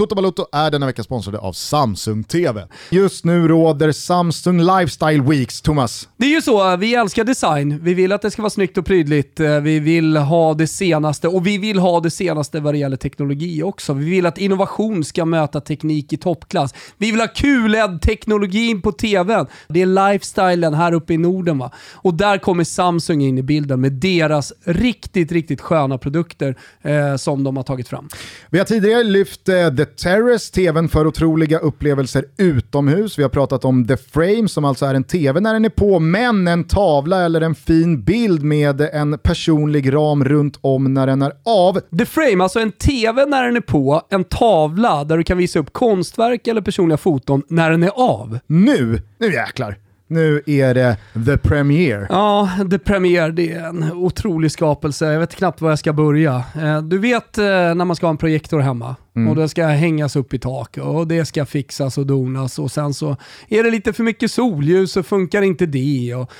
Toto Balotto är denna vecka sponsrade av Samsung TV. Just nu råder Samsung Lifestyle Weeks, Thomas. Det är ju så, vi älskar design. Vi vill att det ska vara snyggt och prydligt. Eh, vi vill ha det senaste och vi vill ha det senaste vad det gäller teknologi också. Vi vill att innovation ska möta teknik i toppklass. Vi vill ha QLED-teknologin på TVn. Det är lifestylen här uppe i Norden va. Och där kommer Samsung in i bilden med deras riktigt, riktigt sköna produkter eh, som de har tagit fram. Vi har tidigare lyft eh, The Terrace, tvn för otroliga upplevelser utomhus. Vi har pratat om The Frame som alltså är en tv när den är på, men en tavla eller en fin bild med en personlig ram runt om när den är av. The Frame, alltså en tv när den är på, en tavla där du kan visa upp konstverk eller personliga foton när den är av. Nu, nu jäklar. Nu är det The Premiere. Ja, The Premiere, det är en otrolig skapelse. Jag vet knappt var jag ska börja. Eh, du vet eh, när man ska ha en projektor hemma mm. och den ska hängas upp i tak och det ska fixas och donas och sen så är det lite för mycket solljus så funkar inte det. Och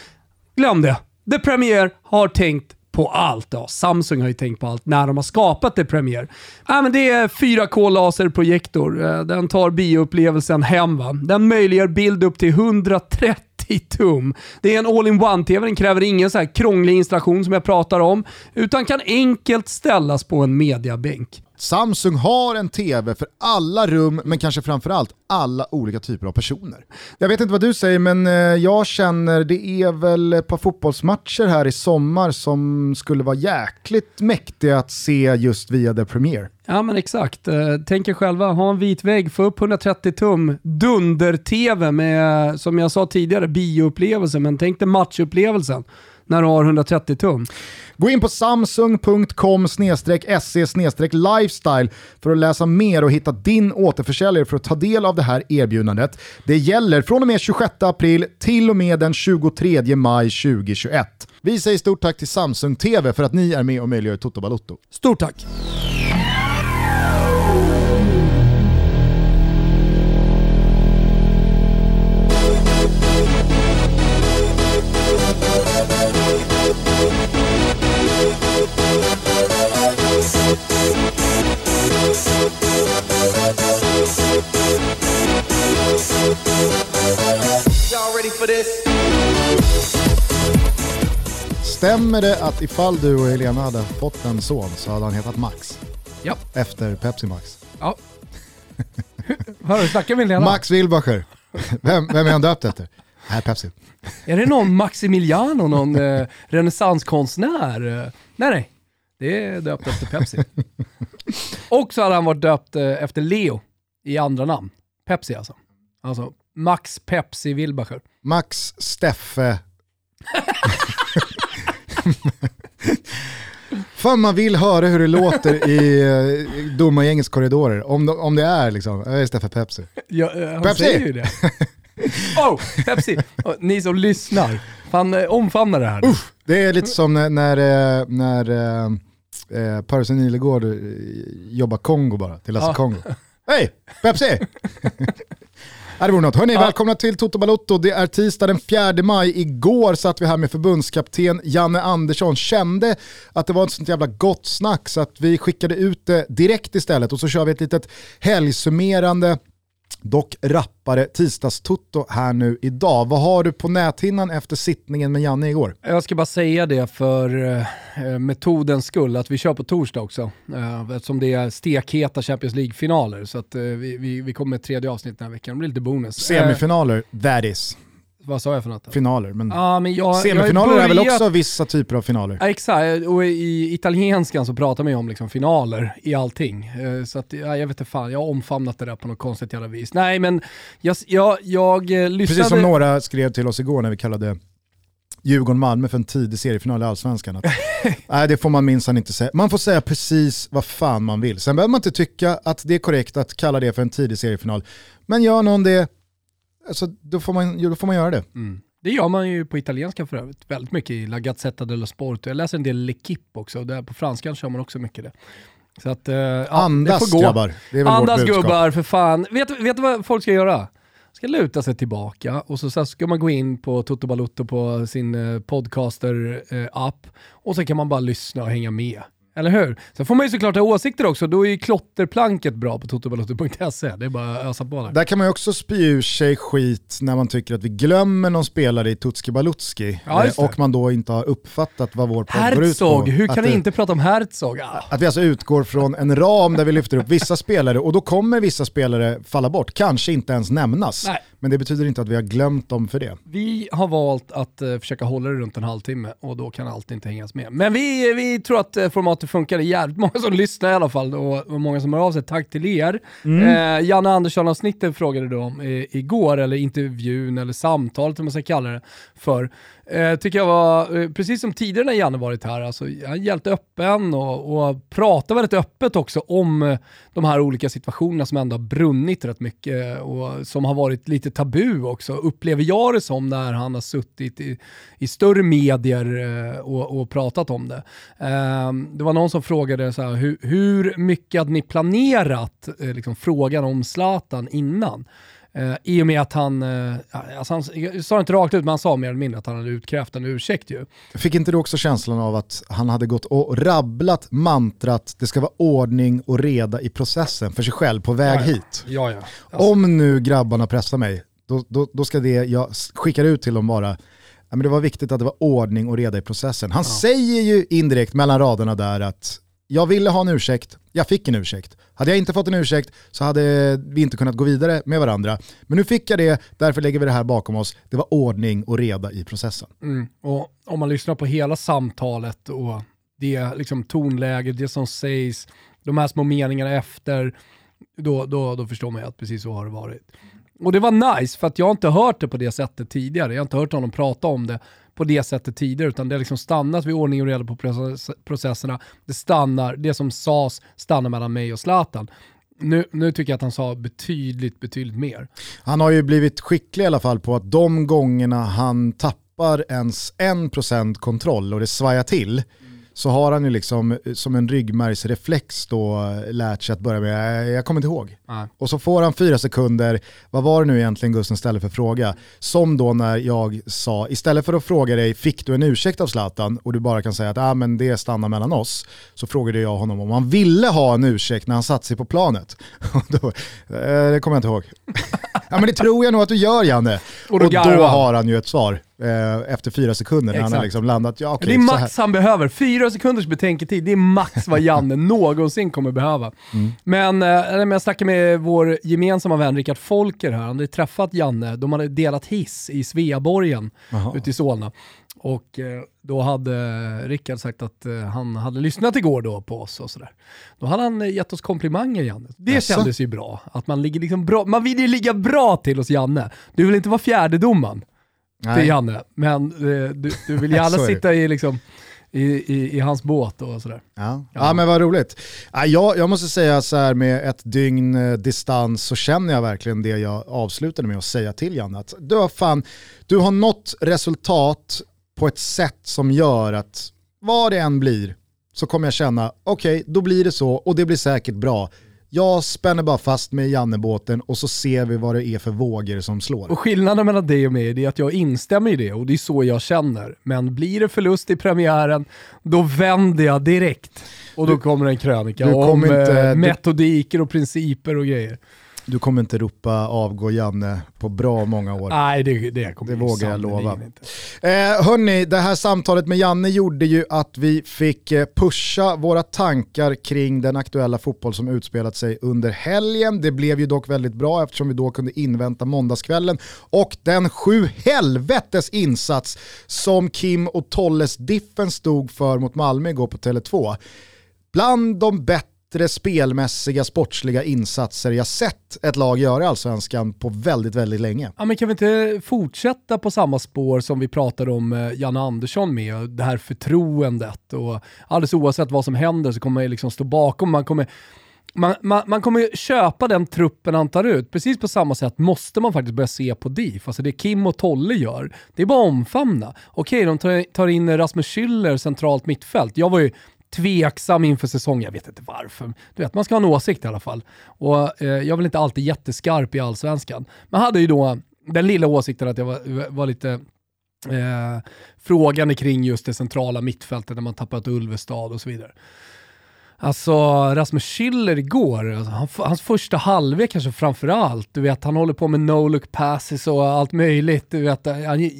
glöm det. The Premiere har tänkt på allt. Ja, Samsung har ju tänkt på allt när de har skapat det Premiere. Ja, men det är 4K laserprojektor. Eh, den tar bioupplevelsen hem. Va? Den möjliggör bild upp till 130 tum. Det är en all-in-one-TV, den kräver ingen så här krånglig installation som jag pratar om, utan kan enkelt ställas på en mediabänk. Samsung har en TV för alla rum, men kanske framförallt alla olika typer av personer. Jag vet inte vad du säger, men eh, jag känner det är väl ett par fotbollsmatcher här i sommar som skulle vara jäkligt mäktiga att se just via The Premiere. Ja men exakt. Eh, tänk er själva, ha en vit vägg, få upp 130 tum dunder-TV med, som jag sa tidigare, bioupplevelse, men tänk dig matchupplevelsen när du har 130 tum. Gå in på samsung.com se lifestyle för att läsa mer och hitta din återförsäljare för att ta del av det här erbjudandet. Det gäller från och med 26 april till och med den 23 maj 2021. Vi säger stort tack till Samsung TV för att ni är med och möjliggör Toto Balotto. Stort tack! Stämmer det att ifall du och Helena hade fått en son så hade han hetat Max? Ja. Efter Pepsi Max? Ja. Hör du, snackar med Helena? Max Wilbacher. Vem, vem är han döpt efter? Nej, Pepsi. Är det någon Maximiliano, någon eh, renässanskonstnär? Nej, nej. Det är döpt efter Pepsi. Och så hade han varit döpt eh, efter Leo i andra namn. Pepsi alltså. Alltså Max Pepsi Wilbacher. Max Steffe Fan man vill höra hur det låter i uh, domargängets korridorer. Om, om det är liksom, uh, istället för Pepsi. Ja, uh, han Pepsi! säger ju det. oh, Pepsi! Oh, ni som lyssnar, fan uh, omfamna det här. Uff, det är lite som när, när, eh, när uh, uh, Parisen Nilegård jobbar Kongo bara, till Lasse Kongo. Hej, Pepsi! Det vore något. Hörni, ja. välkomna till Toto Balotto. Det är tisdag den 4 maj. Igår satt vi här med förbundskapten Janne Andersson. Kände att det var ett sånt jävla gott snack så att vi skickade ut det direkt istället och så kör vi ett litet helgsummerande Dock rappare tisdagstutto här nu idag. Vad har du på näthinnan efter sittningen med Janne igår? Jag ska bara säga det för eh, metodens skull, att vi kör på torsdag också. Eh, eftersom det är stekheta Champions League-finaler. Så att, eh, vi, vi, vi kommer med ett tredje avsnitt den här veckan. Det blir lite bonus. Semifinaler, that is. Vad sa jag för något? Finaler, men, ja, men jag, semifinaler jag är väl också vissa typer av finaler? Ja, exakt, och i italienskan så pratar man ju om liksom finaler i allting. Eh, så att, ja, jag vet inte fan, jag har omfamnat det där på något konstigt jävla vis. Nej men jag, jag, jag eh, lyssnade... Precis som några skrev till oss igår när vi kallade Djurgården-Malmö för en tidig seriefinal i Allsvenskan. Att, nej, det får man minsann inte säga. Man får säga precis vad fan man vill. Sen behöver man inte tycka att det är korrekt att kalla det för en tidig seriefinal. Men gör någon det alltså, då, får man, då får man göra det. Mm. Det gör man ju på italienska för övrigt, väldigt mycket i La Gazzetta dello Sport. Jag läser en del L'Equipe också, och där på franskan kör man också mycket det. Så att, uh, Andas det grabbar, det är väl Andas gubbar, för fan. Vet, vet du vad folk ska göra? ska luta sig tillbaka och så, så ska man gå in på Toto Balutto på sin eh, podcaster-app eh, och så kan man bara lyssna och hänga med. Eller hur? Sen får man ju såklart ha åsikter också, då är ju klotterplanket bra på totobalotti.se. Det är bara att ösa på där. Där kan man ju också spy ur sig skit när man tycker att vi glömmer någon spelare i Tutski Balutski Ja, och man då inte har uppfattat vad vår podd går ut på. Hur kan ni inte prata om Herzog? Ah. Att vi alltså utgår från en ram där vi lyfter upp vissa spelare och då kommer vissa spelare falla bort, kanske inte ens nämnas. Nej. Men det betyder inte att vi har glömt dem för det. Vi har valt att eh, försöka hålla det runt en halvtimme och då kan allt inte hängas med. Men vi, vi tror att eh, formatet funkar. Det är jävligt många som lyssnar i alla fall och, många som hör av sig. Tack till er. Eh, Janne Andersson-avsnittet frågade du om eh, igår, eller intervjun eller samtalet om man ska kalla det för. Eh, tycker jag var, eh, precis som tidigare när Janne varit här, alltså, han är öppen och, och pratar väldigt öppet också om eh, de här olika situationerna som ändå har brunnit rätt mycket eh, och som har varit lite tabu också, upplever jag det som när han har suttit i, i större medier och, och pratat om det. Eh, det var någon som frågade så här, hur, hur mycket hade ni planerat eh, liksom, frågan om Zlatan innan? Eh, I och med att han, eh, alltså han sa det inte rakt ut, men han sa mer eller mindre att han hade utkrävt en ursäkt ju. Fick inte du också känslan av att han hade gått och rabblat mantrat det ska vara ordning och reda i processen för sig själv på väg Ja, ja. hit? Ja, ja. Om nu grabbarna pressar mig, då, då, då ska det jag skickar ut till dem vara, ja, men det var viktigt att det var ordning och reda i processen. Han säger ju indirekt mellan raderna där att jag ville ha en ursäkt, jag fick en ursäkt. Hade jag inte fått en ursäkt så hade vi inte kunnat gå vidare med varandra. Men nu fick jag det, därför lägger vi det här bakom oss. Det var ordning och reda i processen. Mm. Och om man lyssnar på hela samtalet och det liksom tonläget, det som sägs, de här små meningarna efter, då, då, då förstår man ju att precis så har det varit. Och det var nice, för att jag har inte hört det på det sättet tidigare. Jag har inte hört honom prata om det på det sättet tidigare, utan det har liksom stannat vid ordning och reda på processerna. Det stannar, det som sades stannar mellan mig och Zlatan. Nu, nu tycker jag att han sa betydligt, betydligt mer. Han har ju blivit skicklig i alla fall på att de gångerna han tappar ens 1% kontroll och det svajar till så har han ju liksom eh, som en ryggmärgsreflex då eh, lärt sig att börja med, "Eh, jag kommer inte ihåg. Nej. Och så får han fyra sekunder, vad var det nu egentligen Gusten ställde för fråga? Som då när jag sa, istället för att fråga dig, fick du en ursäkt av Zlatan? Och du bara kan säga att ah, men det stannar mellan oss. Så frågade jag honom om han ville ha en ursäkt när han satt sig på planet. Och då, eh, det kommer jag inte ihåg. ja men det tror jag nog att du gör Janne. Och Och då då, garvar han. har han ju ett svar eh, efter fyra sekunder när han har liksom landat. Ja, okej, det är max han behöver. Fyra sekunders betänketid, det är max vad Janne någonsin kommer behöva. Mm. Men, eh, jag snackade med vår gemensamma vän Rickard Folker här, han hade träffat Janne, de hade delat hiss i Sveaborgen Jaha. ute i Solna. Och eh, då hade Rickard sagt att eh, han hade lyssnat igår då på oss och sådär. Då hade han gett oss komplimanger Janne. Det Jaså? kändes ju bra. Att man, ligger liksom bra. man vill ju ligga bra till hos Janne. Du vill inte vara fjärde domaren till Nej. Janne, men eh, du, du vill gärna sitta i, liksom, i, i, i hans båt och sådär. Ja. ja men vad roligt. Ja, jag, jag måste säga så här med ett dygn eh, distans så känner jag verkligen det jag avslutade med att säga till Janne. Att du, har fan, du har nått resultat på ett sätt som gör att vad det än blir så kommer jag känna, okej då blir det så och det blir säkert bra. Jag spänner bara fast mig i Janne-båten och så ser vi vad det är för vågor som slår. Och skillnaden mellan dig och mig är att jag instämmer i det och det är så jag känner. Men blir det förlust i premiären, då vänder jag direkt. Och då kommer en krönika du om inte- eh, du- och principer och grejer. Du kommer inte ropa avgå Janne på bra många år. Nej, det, det kommer Det vågar jag lova. Eh, hörni, det här samtalet med Janne gjorde ju att vi fick eh, pusha våra tankar kring den aktuella fotboll som utspelat sig under helgen. Det blev ju dock väldigt bra eftersom vi då kunde invänta måndagskvällen och den sju helvetes insats som Kim och Tolles Diffen stod för mot Malmö igår på Tele2. Bland de bättre spelmässiga, sportsliga insatser jag sett ett lag göra i Allsvenskan på väldigt, väldigt länge. Ja, men kan vi inte fortsätta på samma spår som vi pratade om eh, Janne Andersson med, det här förtroendet och alldeles oavsett vad som händer så kommer man ju liksom stå bakom, man kommer man, man, man kommer ju köpa den truppen han tar ut. Precis på samma sätt måste man faktiskt börja se på DIF. Alltså det Kim och Tolle gör, det är bara att omfamna. Okej, de tar, tar in Rasmus Schüller centralt mittfält. Jag var ju tveksam inför säsongen, jag vet inte varför. Du vet, man ska ha en åsikt i alla fall. Och eh, jag är väl inte alltid jätteskarp i allsvenskan. Men hade ju då den lilla åsikten att jag var, var lite eh, frågande kring just det centrala mittfältet när man tappat Ulvestad och så vidare. Alltså Rasmus Schiller igår, alltså, hans första halvlek kanske framförallt. Du vet, han håller på med no-look passes och allt möjligt. Du vet, han,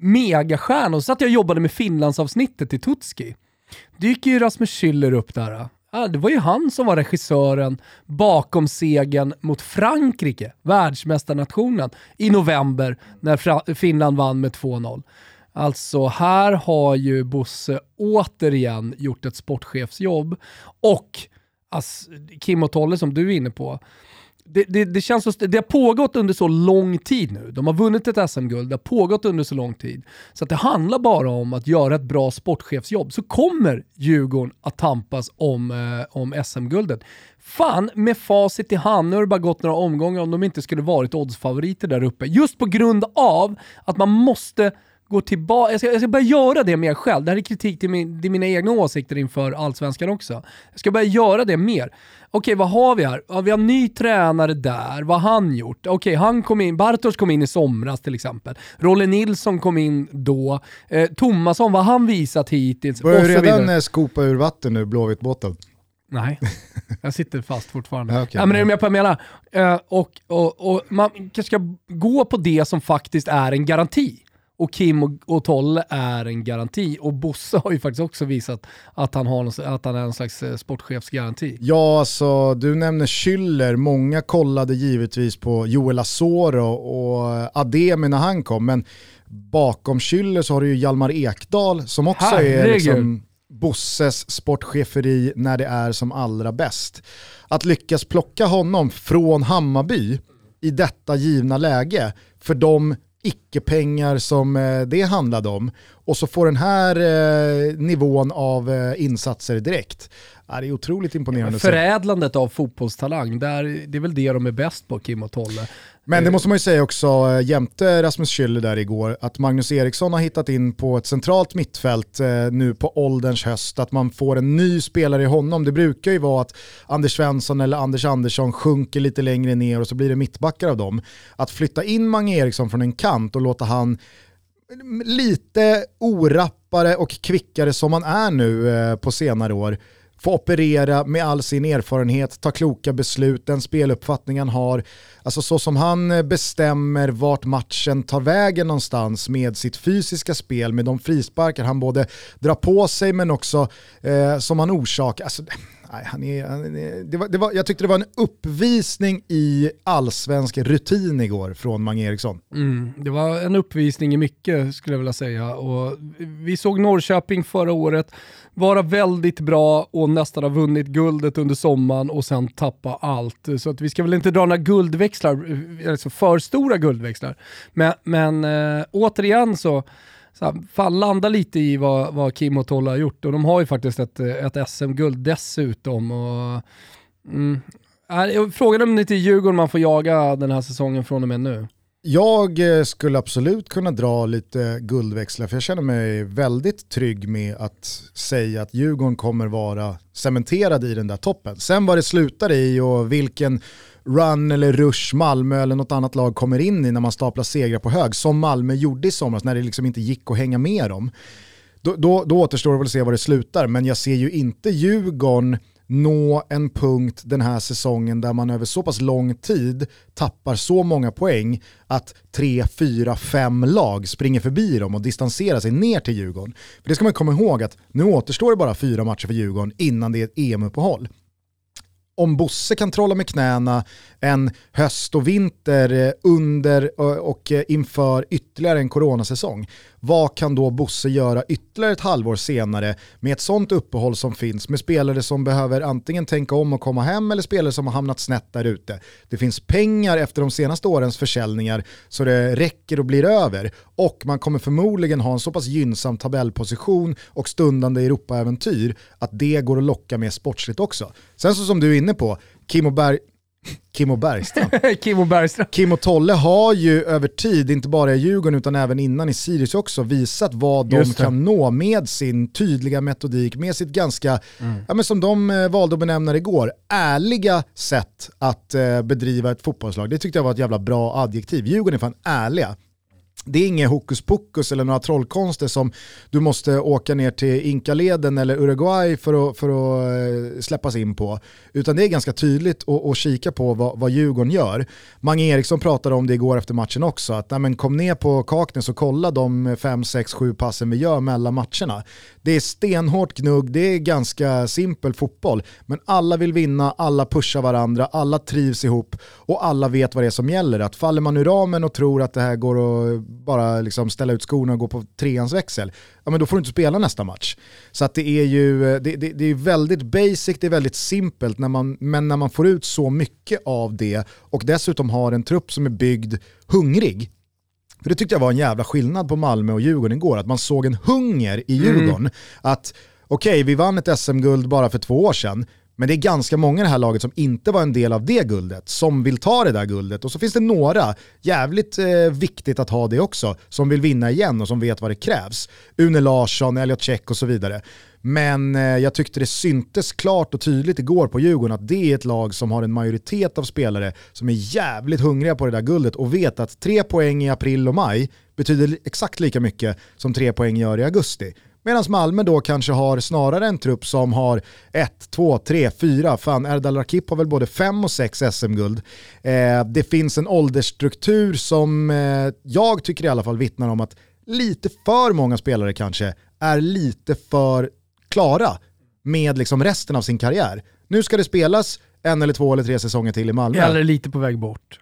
megastjärna. Och så satt jag och jobbade med Finlandsavsnittet i Tutski. Dyker ju Rasmus Schiller upp där. Ja, det var ju han som var regissören bakom segern mot Frankrike, världsmästarnationen, i november när Finland vann med 2-0. Alltså här har ju Bosse återigen gjort ett sportchefsjobb och alltså, Kim och Tolle som du är inne på, det, det, det, känns så, det har pågått under så lång tid nu. De har vunnit ett SM-guld, det har pågått under så lång tid. Så att det handlar bara om att göra ett bra sportchefsjobb. Så kommer Djurgården att tampas om, eh, om SM-guldet. Fan, med facit i hand, nu har det bara gått några omgångar om de inte skulle varit oddsfavoriter där uppe. Just på grund av att man måste gå tillbaka, jag ska, jag ska börja göra det mer själv. Det här är kritik till, min, till mina egna åsikter inför allsvenskan också. Jag ska börja göra det mer. Okej, vad har vi här? Ja, vi har ny tränare där, vad har han gjort? Okej, han kom in, Bartosz kom in i somras till exempel. Rolle Nilsson kom in då. Eh, Tomasson, vad har han visat hittills? Börjar du redan eh, skopa ur vatten nu, Blåvitt-båten? Nej, jag sitter fast fortfarande. okay, ja, men är du med på vad jag menar? Uh, och, och, och man kanske ska gå på det som faktiskt är en garanti och Kim och, och Tolle är en garanti. Och Bosse har ju faktiskt också visat att han, har, att han är en slags eh, sportchefsgaranti. Ja, alltså du nämner Schüller. Många kollade givetvis på Joel Asoro och Ademi när han kom, men bakom Schüller så har du ju Hjalmar Ekdal som också Herregud. är liksom Bosses sportcheferi när det är som allra bäst. Att lyckas plocka honom från Hammarby i detta givna läge för de icke-pengar som eh, det handlade om och så får den här eh, nivån av eh, insatser direkt. Ja, det är otroligt imponerande. Förädlandet av fotbollstalang, där, det är väl det de är bäst på, Kim och Tolle. Men det måste man ju säga också, jämte Rasmus Schüller där igår, att Magnus Eriksson har hittat in på ett centralt mittfält nu på ålderns höst, att man får en ny spelare i honom. Det brukar ju vara att Anders Svensson eller Anders Andersson sjunker lite längre ner och så blir det mittbackar av dem. Att flytta in Mange Eriksson från en kant och låta han lite orappare och kvickare som man är nu eh, på senare år få operera med all sin erfarenhet, ta kloka beslut, den speluppfattning han har. Alltså så som han eh, bestämmer vart matchen tar vägen någonstans med sitt fysiska spel, med de frisparkar han både drar på sig men också eh, som han orsakar. Alltså, Nej, han är, han är, det var, det var, jag tyckte det var en uppvisning i allsvensk rutin igår från Mange Eriksson. Mm, det var en uppvisning i mycket skulle jag vilja säga. Och vi såg Norrköping förra året vara väldigt bra och nästan ha vunnit guldet under sommaren och sen tappa allt. Så att vi ska väl inte dra några guldväxlar, eh, alltså för stora guldväxlar. Men, men äh, återigen så så här, fan, landa lite i vad, vad Kim och Tolle har gjort och de har ju faktiskt ett, ett SM-guld dessutom. Och, mm, äh, frågan om det inte är Djurgården man får jaga den här säsongen från och med nu. Jag eh, skulle absolut kunna dra lite guldväxlar för jag känner mig väldigt trygg med att säga att Djurgården kommer vara cementerad i den där toppen. Sen vad det slutar i och vilken run eller rush Malmö eller något annat lag kommer in i när man staplar segrar på hög, som Malmö gjorde i somras när det liksom inte gick att hänga med dem. Då, då, då återstår det väl att se var det slutar, men jag ser ju inte Djurgården nå en punkt den här säsongen där man över så pass lång tid tappar så många poäng att tre, fyra, fem lag springer förbi dem och distanserar sig ner till Djurgården. För det ska man komma ihåg att nu återstår det bara fyra matcher för Djurgården innan det är ett EM-uppehåll om Bosse kan trolla med knäna en höst och vinter eh, under eh, och eh, inför ytterligare en coronasäsong, vad kan då Bosse göra ytterligare ett halvår senare med ett sånt uppehåll som finns med spelare som behöver antingen tänka om och komma hem eller spelare som har hamnat snett där ute. Det finns pengar efter de senaste årens försäljningar så det räcker och blir över och man kommer förmodligen ha en så pass gynnsam tabellposition och stundande Europaäventyr att det går att locka med sportsligt också. Sen så som du är inne på, Kim och Berg Kim och Bergstrand. Kim och Bergstrand. Kim och Tolle har ju över tid, inte bara i Djurgården utan även innan i Sirius också, visat vad de kan nå med sin tydliga metodik, med sitt ganska, mm. ja, men som de eh, valde att benämna det igår, ärliga sätt att eh, bedriva ett fotbollslag. Det tyckte jag var ett jävla bra adjektiv. Djurgården är fan ärliga det är inget hokus pokus eller några trollkonster som du måste åka ner till Inkaleden eller Uruguay för att, för att eh, släppas in på. Utan det är ganska tydligt att, att kika på vad, vad Djurgården gör. Mange Eriksson pratade om det igår efter matchen också, att nej, men kom ner på Kaknäs och kolla de 5, 6, 7 passen vi gör mellan matcherna. Det är stenhårt gnugg, det är ganska simpel fotboll, men alla vill vinna, alla pushar varandra, alla trivs ihop och alla vet vad det är som gäller. Att faller man ur ramen och tror att det här går att bara liksom ställa ut skorna och gå på treans växel, ja men då får du inte spela nästa match. Så att det är ju det, det, det är väldigt basic, det är väldigt simpelt, när man, men när man får ut så mycket av det och dessutom har en trupp som är byggd hungrig, för det tyckte jag var en jävla skillnad på Malmö och Djurgården igår, att man såg en hunger i Djurgården. Mm. Att okej, vi vann ett SM-guld bara för två år sedan, men det är ganska många i det här laget som inte var en del av det guldet, som vill ta det där guldet. Och så finns det några, jävligt eh, viktigt att ha det också, som vill vinna igen och som vet vad det krävs. Une Larsson, Elliot Check och så vidare. Men eh, jag tyckte det syntes klart och tydligt igår på Djurgården att det är ett lag som har en majoritet av spelare som är jävligt hungriga på det där guldet och vet att tre poäng i april och maj betyder exakt lika mycket som tre poäng gör i augusti. Medan Malmö då kanske har snarare en trupp som har ett, två, tre, fyra, fan Erdal Rakip har väl både fem och sex SM-guld. Eh, det finns en åldersstruktur som eh, jag tycker i alla fall vittnar om att lite för många spelare kanske är lite för klara med liksom resten av sin karriär. Nu ska det spelas en eller två eller tre säsonger till i Malmö. Eller lite på väg bort.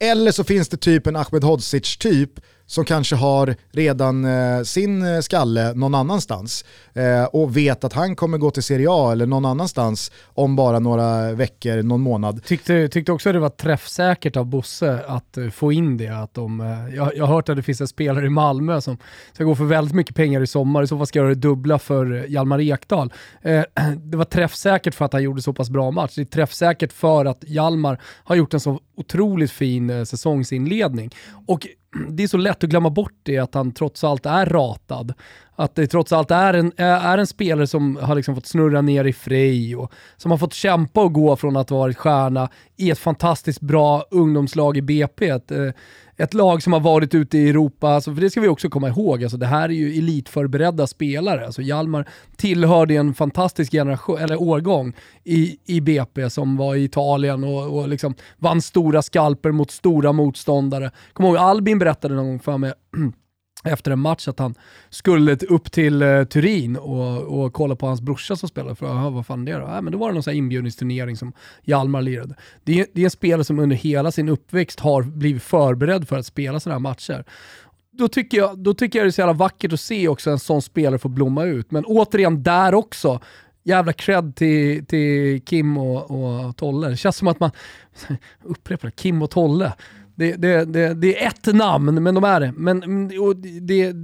Eller så finns det typ en Ahmed Hodzic typ som kanske har redan eh, sin eh, skalle någon annanstans eh, och vet att han kommer gå till Serie A eller någon annanstans om bara några veckor, någon månad. Tyckte, tyckte också det var träffsäkert av Bosse att uh, få in det. Att de, uh, jag, jag har hört att det finns en spelare i Malmö som ska gå för väldigt mycket pengar i sommar, i så fall ska jag göra det dubbla för Hjalmar Ekdal. Uh, det var träffsäkert för att han gjorde så pass bra match. Det är träffsäkert för att Hjalmar har gjort en så otroligt fin säsongsinledning. Och det är så lätt att glömma bort det, att han trots allt är ratad. Att det trots allt är en, eh, är en spelare som har liksom fått snurra ner i Frej och som har fått kämpa och gå från att vara stjärna i ett fantastiskt bra ungdomslag i BP. Ett, eh, ett lag som har varit ute i Europa, alltså, för det ska vi också komma ihåg, alltså, det här är ju elitförberedda spelare. Alltså, Hjalmar tillhörde en fantastisk generation, eller årgång i, i BP som var i Italien och, och liksom vann stora skalper mot stora motståndare. Kom ihåg, Albin berättade någon gång för mig efter en match att han skulle upp till uh, Turin och, och kolla på hans brorsa som spelade. För aha, vad fan det då? Äh, men då var det någon sån inbjudningsturnering som Hjalmar lirade. Det är, det är en spelare som under hela sin uppväxt har blivit förberedd för att spela sådana här matcher. Då tycker, jag, då tycker jag det är så jävla vackert att se också en sån spelare få blomma ut. Men återigen, där också, jävla cred till, till Kim och, och Tolle. Det känns som att man, upprepar det, Kim och Tolle. Det, det, det, det är ett namn, men de är det. Men, och det,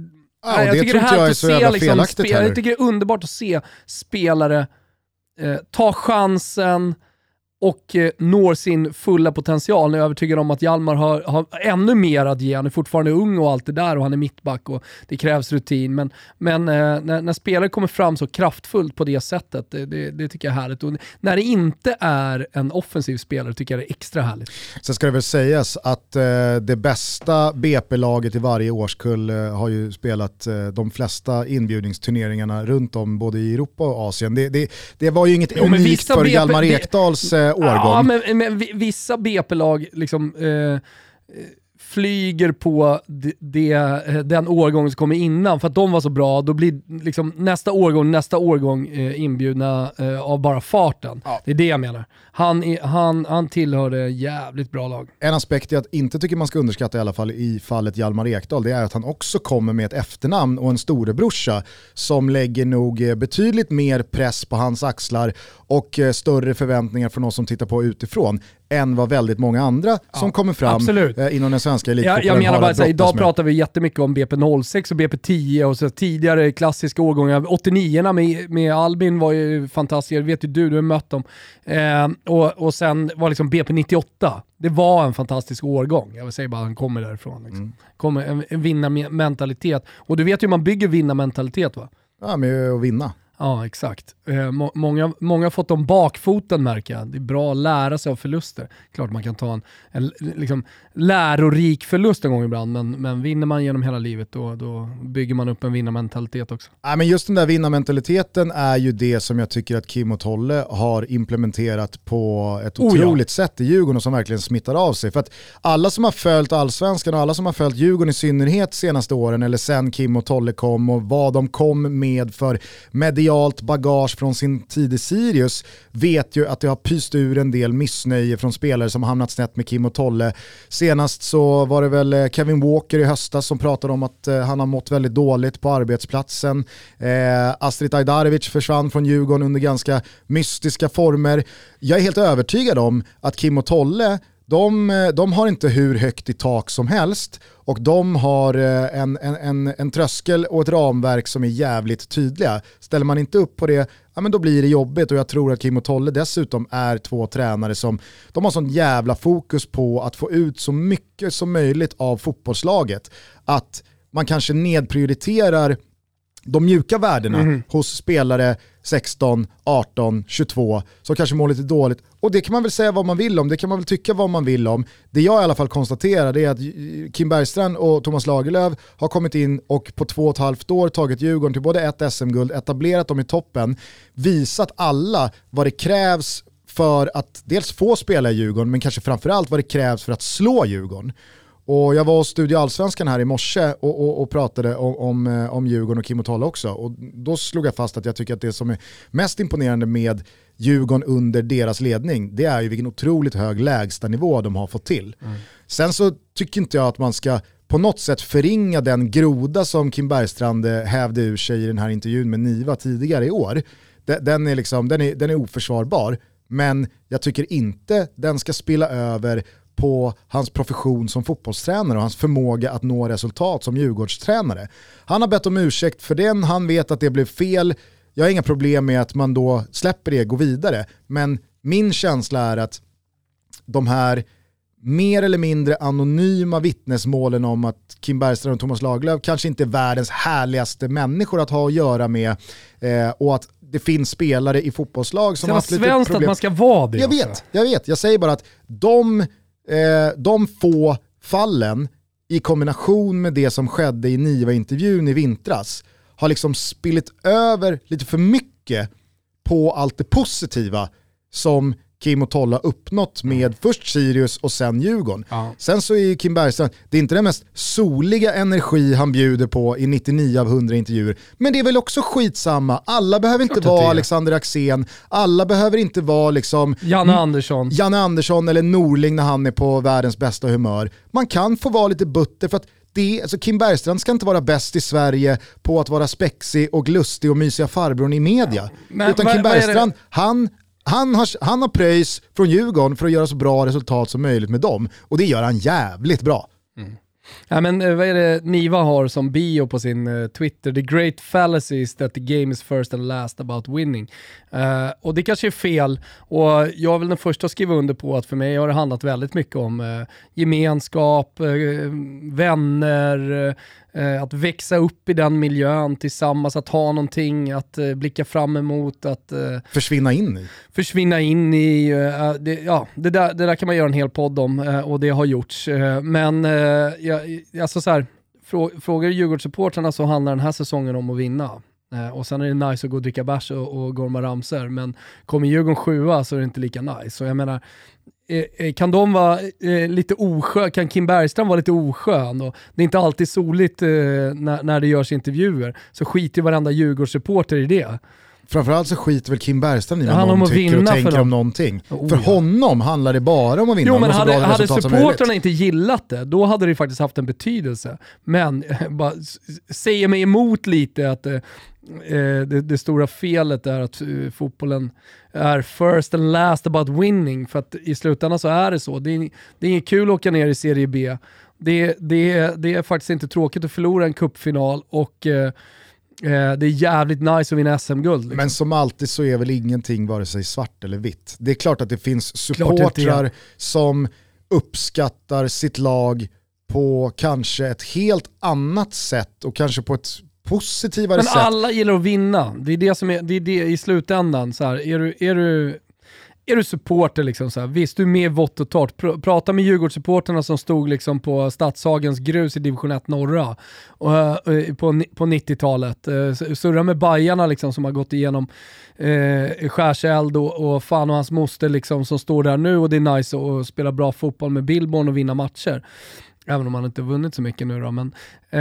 ja, jag det tycker det här jag är så jävla liksom, felaktigt spe, Jag tycker det är underbart att se spelare eh, ta chansen, och eh, når sin fulla potential. Jag är övertygad om att Hjalmar har, har ännu mer att ge. Han är fortfarande ung och allt det där och han är mittback och det krävs rutin. Men, men eh, när, när, spelare kommer fram så kraftfullt på det sättet, det, det, det, tycker jag är härligt. Och när det inte är en offensiv spelare tycker jag det är extra härligt. Sen ska det väl sägas att eh, det bästa BP-laget i varje årskull har ju spelat de flesta inbjudningsturneringarna runt om både i Europa och Asien. Det, det, var ju inget jo, unikt för BP, Hjalmar Ekdals Eh, årgång. Ja, men, men vissa BP-lag liksom, eh, flyger på det, den årgången som kommer innan för att de var så bra, då blir liksom nästa årgång, nästa årgång eh, inbjudna eh, av bara farten. Ja. Det är det jag menar. Han, han, han tillhörde jävligt bra lag. En aspekt jag inte tycker man ska underskatta i alla fall i fallet Hjalmar Ekdal, det är att han också kommer med ett efternamn och en storebrorsa som lägger nog eh, betydligt mer press på hans axlar och eh, större förväntningar från oss som tittar på utifrån än vad väldigt många andra ja, som kommer fram absolut. Eh, inom den svenska elitfotbollen Jag, jag menar bara att idag med. pratar vi jättemycket om BP06 och BP10 och så tidigare klassiska årgångar. 89 med, med Albin var ju fantastiska, det vet ju du, du har mött dem. Eh, och, och sen var liksom BP98, det var en fantastisk årgång. Jag vill säga bara att han kommer därifrån. Liksom. Mm. Kommer en, en vinnarmentalitet. Och du vet ju hur man bygger vinnarmentalitet va? Ja, med att vinna. Ja, exakt. Eh, må många, många har fått om bakfoten märker jag. Det är bra att lära sig av förluster. Klart man kan ta en, en liksom, lärorik förlust en gång ibland, men, men vinner man genom hela livet då, då bygger man upp en vinnarmentalitet också. Ja, men just den där vinnarmentaliteten är ju det som jag tycker att Kim och Tolle har implementerat på ett otroligt oh ja. sätt i Djurgården och som verkligen smittar av sig. För att alla som har följt allsvenskan och alla som har följt Djurgården i synnerhet senaste åren, eller sen Kim och Tolle kom och vad de kom med för medialt bagage från sin tid i Sirius, vet ju att det har pyst ur en del missnöje från spelare som hamnat snett med Kim och Tolle. Senast så var det väl eh, Kevin Walker i höstas som pratade om att eh, han har mått väldigt dåligt på arbetsplatsen. Eh, Astrid Ajdarevic försvann från Djurgården under ganska mystiska former. Jag är helt övertygad om att Kim och Tolle de, eh, de, har inte hur högt i tak som helst och de har eh, en, en, en, en tröskel och ett ramverk som är jävligt tydliga. Ställer man inte upp på det, ja, men då blir det jobbigt och jag tror att Kim och Tolle dessutom är två tränare som de har sån jävla fokus på att få ut så mycket som möjligt av fotbollslaget. Att man kanske nedprioriterar de mjuka värdena mm. hos spelare 16, 18, 22 som kanske mår lite dåligt. Och det kan man väl säga vad man vill om, det kan man väl tycka vad man vill om. Det jag i alla fall konstaterar är att Kim Bergstrand och Thomas Lagerlöf har kommit in och på två och ett halvt år tagit Djurgården till både ett SM-guld, etablerat dem i toppen, visat alla vad det krävs för att dels få spela i Djurgården, men kanske framförallt vad det krävs för att slå Djurgården. Och jag var hos Studio Allsvenskan här i morse och, och, och pratade om, om, eh, om Djurgården och Kim Otolla också. Och då slog jag fast att jag tycker att det som är mest imponerande med Djurgården under deras ledning, det är ju vilken otroligt hög lägstanivå de har fått till. Mm. Sen så tycker inte jag att man ska på något sätt förringa den groda som Kim Bergstrand eh, hävde ur sig i den här intervjun med Niva tidigare i år. Den är, liksom, den är, den är oförsvarbar, men jag tycker inte den ska spilla över på hans profession som fotbollstränare och hans förmåga att nå resultat som Djurgårdstränare. Han har bett om ursäkt för den, han vet att det blev fel. Jag har inga problem med att man då släpper det och går vidare. Men min känsla är att de här mer eller mindre anonyma vittnesmålen om att Kim Bergström och Thomas Lagerlöf kanske inte är världens härligaste människor att ha att göra med eh, och att det finns spelare i fotbollslag som har haft lite problem. Det svenskt att man ska vara det. Jag vet, jag vet. Jag säger bara att de eh, de få fallen i kombination med det som skedde i Niva-intervjun i vintras har liksom spillit över lite för mycket på allt det positiva som Kim och Tolla uppnått med först Sirius och sen Djurgården. Ja. Sen så är ju Kim Bergstrand, det är inte den mest soliga energi han bjuder på i 99 av 100 intervjuer, men det är väl också skitsamma. Alla behöver inte vara Alexander Axén, alla behöver inte vara liksom Janne Andersson. Janne Andersson eller Norling när han är på världens bästa humör. Man kan få vara lite butter för att det, alltså Kim Bergstrand ska inte vara bäst i Sverige på att vara spexig och lustig och mysiga farbrorn i media. Men, Utan Kim Bergstrand, han han har, han har pröjs från Djurgården för att göra så bra resultat som möjligt med dem. Och det gör han jävligt bra. Mm. Ja, men, eh, vad är det Niva har som bio på sin uh, Twitter? The great fallacy is that the game is first and last about winning. Uh, och det kanske är fel och jag är väl den första att skriva under på att för mig har det handlat väldigt mycket om uh, gemenskap, vänner, att växa upp i den miljön tillsammans, att ha någonting att blicka fram emot. Att, försvinna in i? Försvinna in i, det, ja, det där, det där kan man göra en hel podd om och det har gjorts. men jag, alltså så här, frå, frågar Djurgårdssupportrarna så handlar den här säsongen om att vinna. Eh, och sen är det nice att gå och dricka bärs och, och gorma ramser, men kommer Djurgården sjua så är det inte lika nice. Så jag menar, eh, eh kan de vara eh, lite oskön, kan Kim Bergström vara lite oskön och det är inte alltid soligt eh, när, när det görs intervjuer, så skiter varenda Djurgårdssupporter i det. Framförallt så skiter väl Kim Bergström i vad någon tycker och tänker om någonting. Oh, för honom handlar det bara om att vinna. Jo men hade, hade supportrarna inte gillat det, då hade det faktiskt haft en betydelse. Men bara säger mig emot lite att eh, det, det, stora felet är att uh, fotbollen är first and last about winning. För att i slutändan så är det så. Det är, det är inget kul att åka ner i Serie B. Det, det, det är faktiskt inte tråkigt att förlora en cupfinal och uh, Eh, det är jävligt nice att vinna SM-guld. Liksom. Men som alltid så är väl ingenting vare sig svart eller vitt. Det är klart att det finns supportrar som uppskattar sitt lag på kanske ett helt annat sätt och kanske på ett positivare Men sätt. alla gillar att vinna. Det är det som är, det är det i slutändan. Så här, är, du, är, du, är du supporter, liksom, så här, visst du är med i vått och torrt. Pr prata med Djurgårdssupporterna som stod liksom, på Stadshagens grus i division 1 norra och, uh, på, på 90-talet. Uh, surra med Bajarna liksom, som har gått igenom uh, skärseld och, och fan och hans moster liksom, som står där nu och det är nice att spela bra fotboll med Billborn och vinna matcher. Även om han inte vunnit så mycket nu då. Men eh,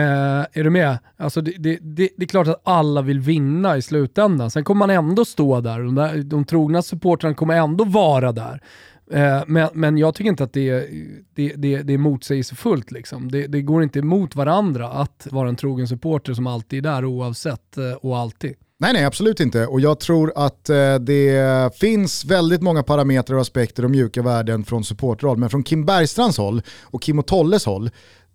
är du med? Alltså det, det, det, det, är klart att alla vill vinna i slutändan. Sen kommer man ändå stå där. De, där, de trogna supportrarna kommer ändå vara där. Eh, men, men jag tycker inte att det, det, det, det är motsägelsefullt. Liksom. Det, det går inte emot varandra att vara en trogen supporter som alltid är där oavsett eh, och alltid. Nej, nej, absolut inte. Och jag tror att eh, det finns väldigt många parametrar och aspekter och mjuka värden från supportroll. Men från Kim Bergstrands håll och Kim och Tolles håll,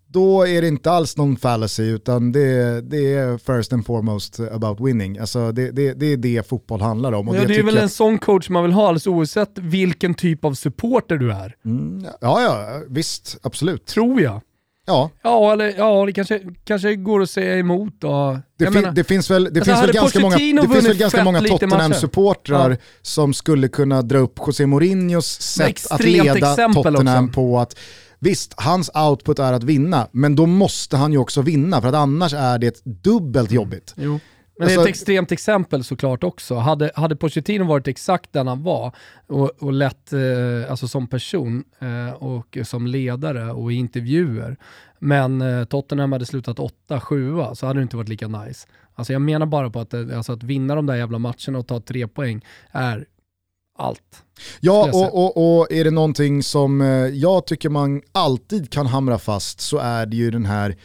då är det inte alls någon fallacy utan det, det är first and foremost about winning. Alltså det, det, det är det fotboll handlar om. Och ja, det, det är väl en sån coach man vill ha alldeles oavsett vilken typ av supporter du är. Mm, ja, ja, visst, absolut. Tror jag. Ja. Ja, eller, ja det kanske, kanske går att säga emot då. Det, fin, menar, det finns väl, det alltså finns väl ganska många, det finns väl ganska många Tottenham-supportrar ja. som skulle kunna dra upp José Mourinhos sätt att leda Tottenham också. på att Visst, hans output är att vinna, men då måste han ju också vinna för att annars är det dubbelt jobbigt. Jo. Men det är ett alltså- extremt exempel såklart också. Hade, hade Pochettino varit exakt den han var och, och lett, eh, alltså som person eh, och som ledare och i intervjuer, men eh, Tottenham hade slutat 8-7 så hade det inte varit lika nice. Alltså jag menar bara på att, eh, alltså att vinna de där jävla matcherna och ta tre poäng är allt. Ja, och, och, och, är det någonting som eh, jag tycker man alltid kan hamra fast så är det ju den här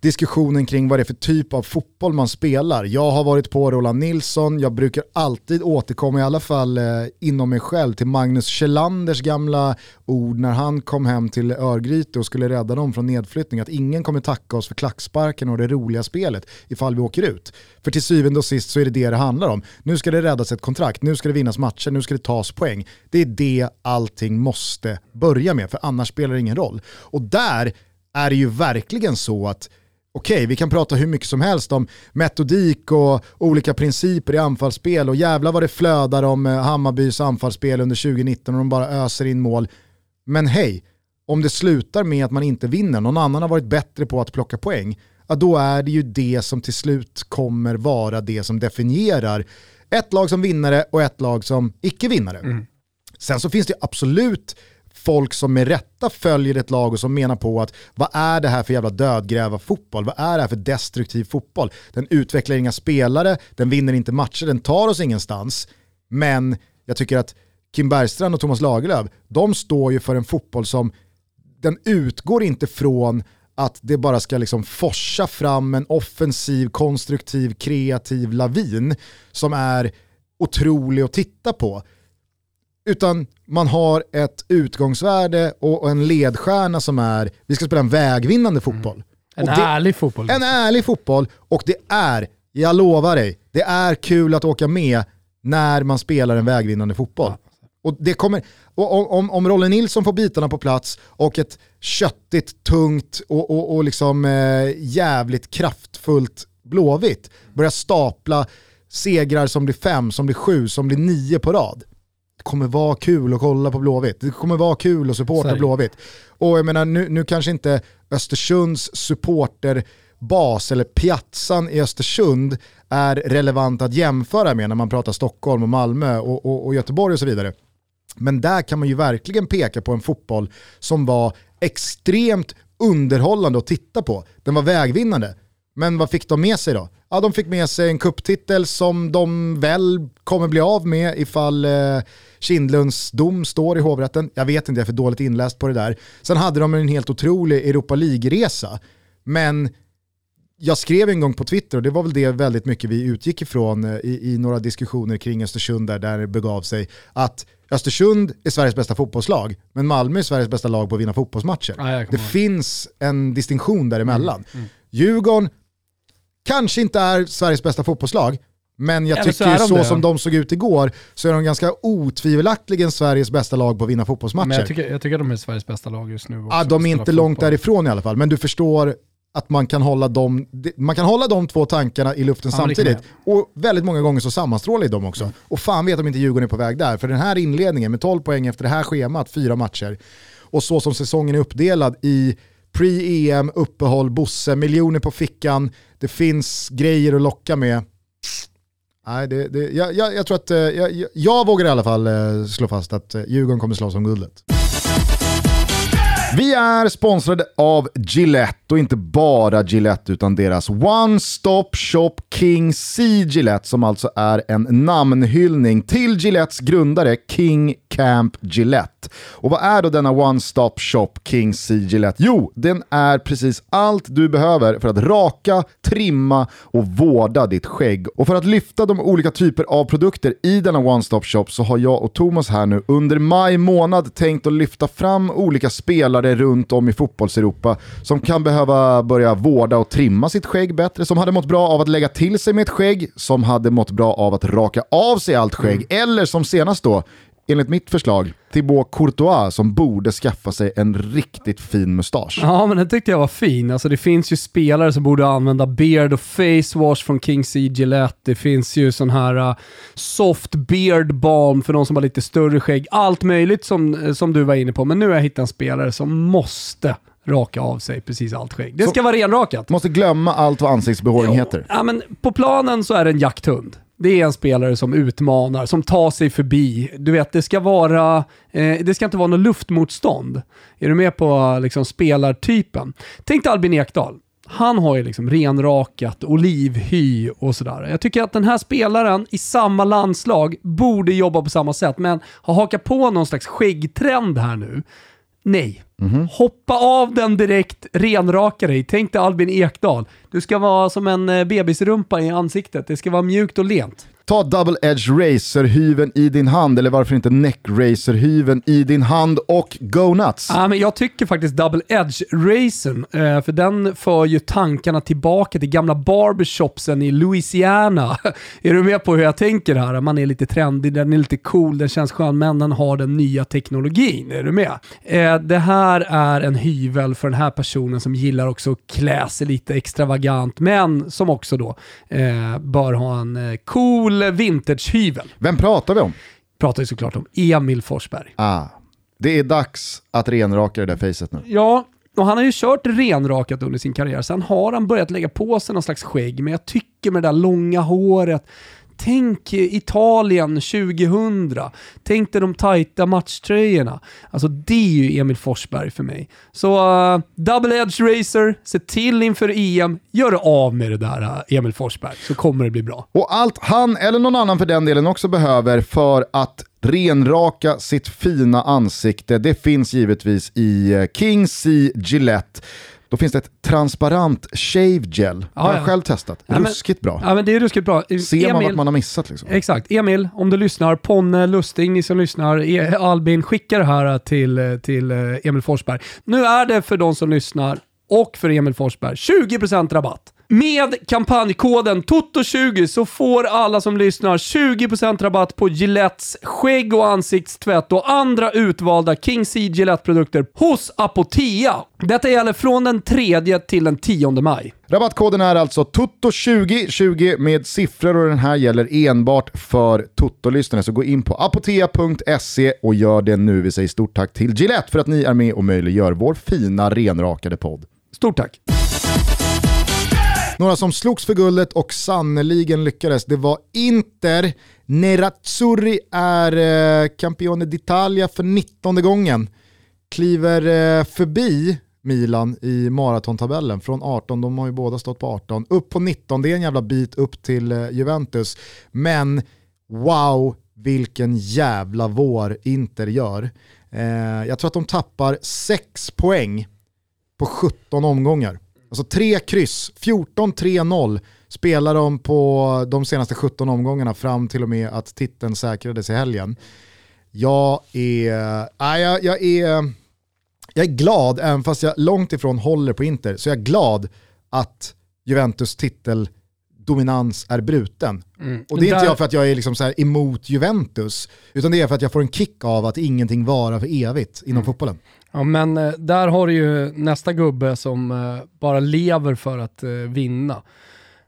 diskussionen kring vad det är för typ av fotboll man spelar. Jag har varit på Roland Nilsson, jag brukar alltid återkomma, i alla fall eh, inom mig själv, till Magnus Kjellanders gamla ord när han kom hem till Örgryte och skulle rädda dem från nedflyttning, att ingen kommer tacka oss för klacksparken och det roliga spelet ifall vi åker ut. För till syvende och sist så är det det det handlar om. Nu ska det räddas ett kontrakt, nu ska det vinnas matcher, nu ska det tas poäng. Det är det allting måste börja med, för annars spelar det ingen roll. Och där är det ju verkligen så att okej, okay, vi kan prata hur mycket som helst om metodik och olika principer i anfallsspel och jävla vad det flödar om eh, Hammarbys anfallsspel under 2019 och de bara öser in mål. Men hej, om det slutar med att man inte vinner, någon annan har varit bättre på att plocka poäng, ja då är det ju det som till slut kommer vara det som definierar ett lag som vinnare och ett lag som icke-vinnare. Mm. Sen så finns det absolut folk som med rätta följer ett lag och som menar på att vad är det här för jävla dödgräva fotboll? Vad är det här för destruktiv fotboll? Den utvecklar inga spelare, den vinner inte matcher, den tar oss ingenstans. Men jag tycker att Kim Bergstrand och Thomas Lagerlöf, de står ju för en fotboll som, den utgår inte från att det bara ska liksom forsa fram en offensiv, konstruktiv, kreativ lavin som är otrolig att titta på utan man har ett utgångsvärde och en ledstjärna som är, vi ska spela en vägvinnande fotboll. Mm. En det, ärlig fotboll. En ärlig fotboll och det är, jag lovar dig, det är kul att åka med när man spelar en vägvinnande fotboll. Ja. Och det kommer, och om, om Rolle Nilsson får bitarna på plats och ett köttigt, tungt och, och, och liksom eh, jävligt kraftfullt Blåvitt börjar stapla segrar som blir fem, som blir sju, som blir nio på rad det kommer vara kul att kolla på Blåvitt. Det kommer vara kul att supporta Blåvitt. Och jag menar, nu, nu kanske inte Östersunds supporterbas eller piazzan i Östersund är relevant att jämföra med när man pratar Stockholm och Malmö och, och, och Göteborg och så vidare. Men där kan man ju verkligen peka på en fotboll som var extremt underhållande att titta på. Den var vägvinnande. Men vad fick de med sig då? Ja, de fick med sig en kupptitel som de väl kommer bli av med ifall eh, Kindlunds dom står i hovrätten. Jag vet inte, jag är för dåligt inläst på det där. Sen hade de en helt otrolig Europa League-resa. Men jag skrev en gång på Twitter, och det var väl det väldigt mycket vi utgick ifrån eh, i, i några diskussioner kring Östersund där, där det begav sig, att Östersund är Sveriges bästa fotbollslag, men Malmö är Sveriges bästa lag på att vinna fotbollsmatcher. Ah, det finns en distinktion däremellan. Mm, mm. Djurgården kanske inte är Sveriges bästa fotbollslag, men jag Eller tycker så, så det, som ja. de såg ut igår så är de ganska otvivelaktigen Sveriges bästa lag på att vinna fotbollsmatcher. Men jag tycker, jag tycker att de är Sveriges bästa lag just nu. Ja, de är inte långt fotboll. därifrån i alla fall, men du förstår att man kan hålla de, man kan hålla de två tankarna i luften Ja, samtidigt. Och väldigt många gånger så sammanstrålar de också. Och fan vet om inte Djurgården är på väg där. För den här inledningen med 12 poäng efter det här schemat, fyra matcher, och så som säsongen är uppdelad i pre-EM, uppehåll, Bosse, miljoner på fickan, det finns grejer att locka med. Nej, det, det, jag, jag, jag tror att, eh, jag, jag, vågar i alla fall eh, slå fast att eh, Djurgården kommer slåss om guldet. Vi är sponsrade av Gillette och inte bara Gillette utan deras One Stop Shop King C Gillette som alltså är en namnhyllning till Gillettes grundare King Camp Gillette. Och vad är då denna One Stop Shop King C Gillette? Jo, den är precis allt du behöver för att raka, trimma och vårda ditt skägg. Och för att lyfta de olika typer av produkter i denna One Stop Shop så har jag och Thomas här nu under maj månad tänkt att lyfta fram olika spelare runt om i fotbollseuropa som kan behöva börja vårda och trimma sitt skägg bättre, som hade mått bra av att lägga till sig med ett skägg, som hade mått bra av att raka av sig allt skägg, eller som senast då, enligt mitt förslag, Thibaut Courtois som borde skaffa sig en riktigt fin mustasch. Ja, men den tyckte jag var fin. Alltså, det finns ju spelare som borde använda beard och face wash från King C Gillette. Det finns ju sån här uh, soft beard balm för de som har lite större skägg. Allt möjligt som, som du var inne på. Men nu har jag hittat en spelare som måste raka av sig precis allt skägg. Det ska vara renrakat. Måste glömma allt vad ansiktsbehåring heter. Ja, men på planen så är det en jakthund. Det är en spelare som utmanar, som tar sig förbi. Du vet, det ska vara, eh, det ska inte vara något luftmotstånd. Är du med på liksom, spelartypen? Tänk dig Albin Ekdal. Han har ju liksom renrakat, olivhy och sådär. Jag tycker att den här spelaren i samma landslag borde jobba på samma sätt, men har hakat på någon slags skäggtrend här nu. Nej. Hoppa av den direkt, renraka dig. Tänk dig Albin Ekdal. Du ska vara som en eh, bebisrumpa i ansiktet. Det ska vara mjukt och lent. Ta double edge racer-hyven i din hand, eller varför inte neck racer-hyven i din hand och go nuts. Ja, men jag tycker faktiskt double edge racern, eh, för den för ju tankarna tillbaka till gamla barbershopsen i Louisiana. är du med på hur jag tänker här? Man är lite trendig, den är lite cool, den känns skön, men den har den nya teknologin. Är du med? Eh, det här är en hyvel för den här personen som gillar också att klä sig lite extravagant, men som också då eh, bör ha en cool cool vintagehyvel. Vem pratar vi om? Pratar ju såklart om Emil Forsberg. Ah, det är dags att renraka det där facet nu. Ja, och han har ju kört renrakat under sin karriär. Sen har han börjat lägga på sig någon slags skägg, men jag tycker med det där långa håret, Tänk Italien 2000. Tänk dig de tajta matchtröjorna. Alltså det är ju Emil Forsberg för mig. Så uh, double edge racer, se till inför EM, gör av med det där uh, Emil Forsberg så kommer det bli bra. Och allt han, eller någon annan för den delen, också behöver för att renraka sitt fina ansikte, det finns givetvis i eh, King C Gillette. Då finns det ett transparent shave gel. Ja, har jag ja. själv testat. Ja, men- Ruskigt bra. Ja men det är ruskigt bra. Ser man vad man har missat liksom. Exakt. Emil, om du lyssnar, Ponne, Lusting, ni som lyssnar, E- Albin, skicka det här till, till eh, Emil Forsberg. Nu är det för de som lyssnar och för Emil Forsberg 20% rabatt. Med kampanjkoden TOTO20 så får alla som lyssnar 20% rabatt på Gilettes skägg och ansiktstvätt och andra utvalda King C Gillette-produkter hos Apotea. Detta gäller från den 3 till den 10 maj. Rabattkoden är alltså TOTO20, 20 med siffror och den här gäller enbart för Toto-lyssnare. Så gå in på apotea.se och gör det nu. Vi säger stort tack till Gillette för att ni är med och möjliggör vår fina renrakade podd. Stort tack! Några som slogs för guldet och sannoliken lyckades, det var Inter. Nerazzurri är eh, Campione d'Italia för 19 gången. Kliver eh, förbi Milan i maratontabellen från 18, de har ju båda stått på 18, upp på 19, det är en jävla bit upp till eh, Juventus. Men wow, vilken jävla vår Inter gör. Eh, jag tror att de tappar 6 poäng på 17 omgångar. Alltså tre kryss, 14-3-0 spelar de på de senaste 17 omgångarna fram till och med att titeln säkrades i helgen. Jag är, nej, jag, jag är, jag är glad, även fast jag långt ifrån håller på Inter, så jag är glad att Juventus titeldominans är bruten. Och det är inte jag för att jag är liksom så emot Juventus, utan det är för att jag får en kick av att ingenting varar för evigt inom fotbollen. Ja, men eh, där har du ju nästa gubbe som eh, bara lever för att eh, vinna.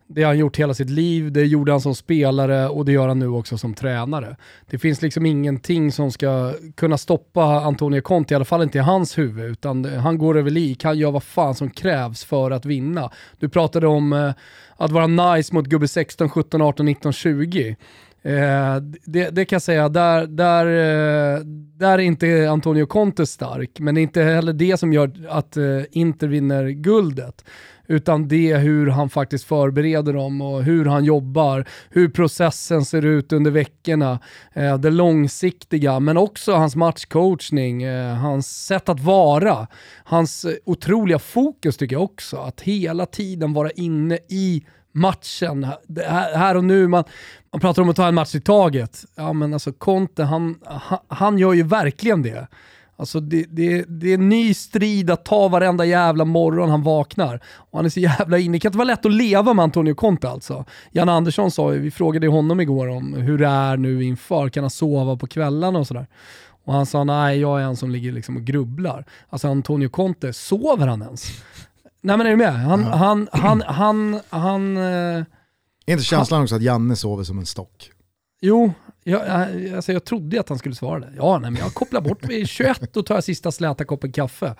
Det har han gjort hela sitt liv, det gjorde han som spelare och det gör han nu också som tränare. Det finns liksom ingenting som ska kunna stoppa Antonio Conte, i alla fall inte i hans huvud, utan han går över lik, han gör vad fan som krävs för att vinna. Du pratade om att vara nice mot gubbe 16, 17, 18, 19, 20. Eh, det, det, kan jag säga, där, där, eh, där är inte Antonio Conte stark, men det är inte heller det som gör att eh, Inter vinner guldet. Utan det är hur han faktiskt förbereder dem och hur han jobbar, hur processen ser ut under veckorna, eh, det långsiktiga, men också hans matchcoachning, eh, hans sätt att vara, hans eh, otroliga fokus tycker jag också. Att hela tiden vara inne i matchen, här och nu. Man, man pratar om att ta en match i taget. Ja men alltså Conte, han, han, han gör ju verkligen det. Alltså det, det, det är en ny strid att ta varenda jävla morgon han vaknar. Och han är så jävla inne. Det kan inte vara lätt att leva med Antonio Conte alltså. Jan Andersson sa vi frågade honom igår om hur det är nu inför, kan han sova på kvällarna och sådär. Och han sa nej, jag är en som ligger liksom och grubblar. Alltså Antonio Conte, sover han ens? Nej men är du med? Han, han, han, han, han, eh, Är inte känslan han, också att Janne sover som en stock? Jo, jag, alltså jag trodde att han skulle svara det. Ja, nej, men jag kopplar bort vid 21 och tar sista släta koppen kaffe.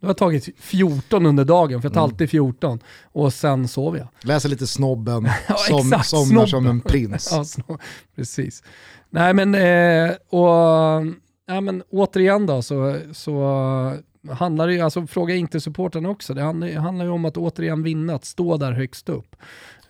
Då har jag tagit 14 under dagen, för jag tar mm. alltid 14. Och sen sover jag. Läser lite Snobben, ja, som, exakt, somnar snobben. som en prins. ja, snob, precis. Nej men, eh, och, ja, men återigen då så, så handlar ju, alltså fråga inte supporterna också, det handlar, handlar ju om att återigen vinna, att stå där högst upp.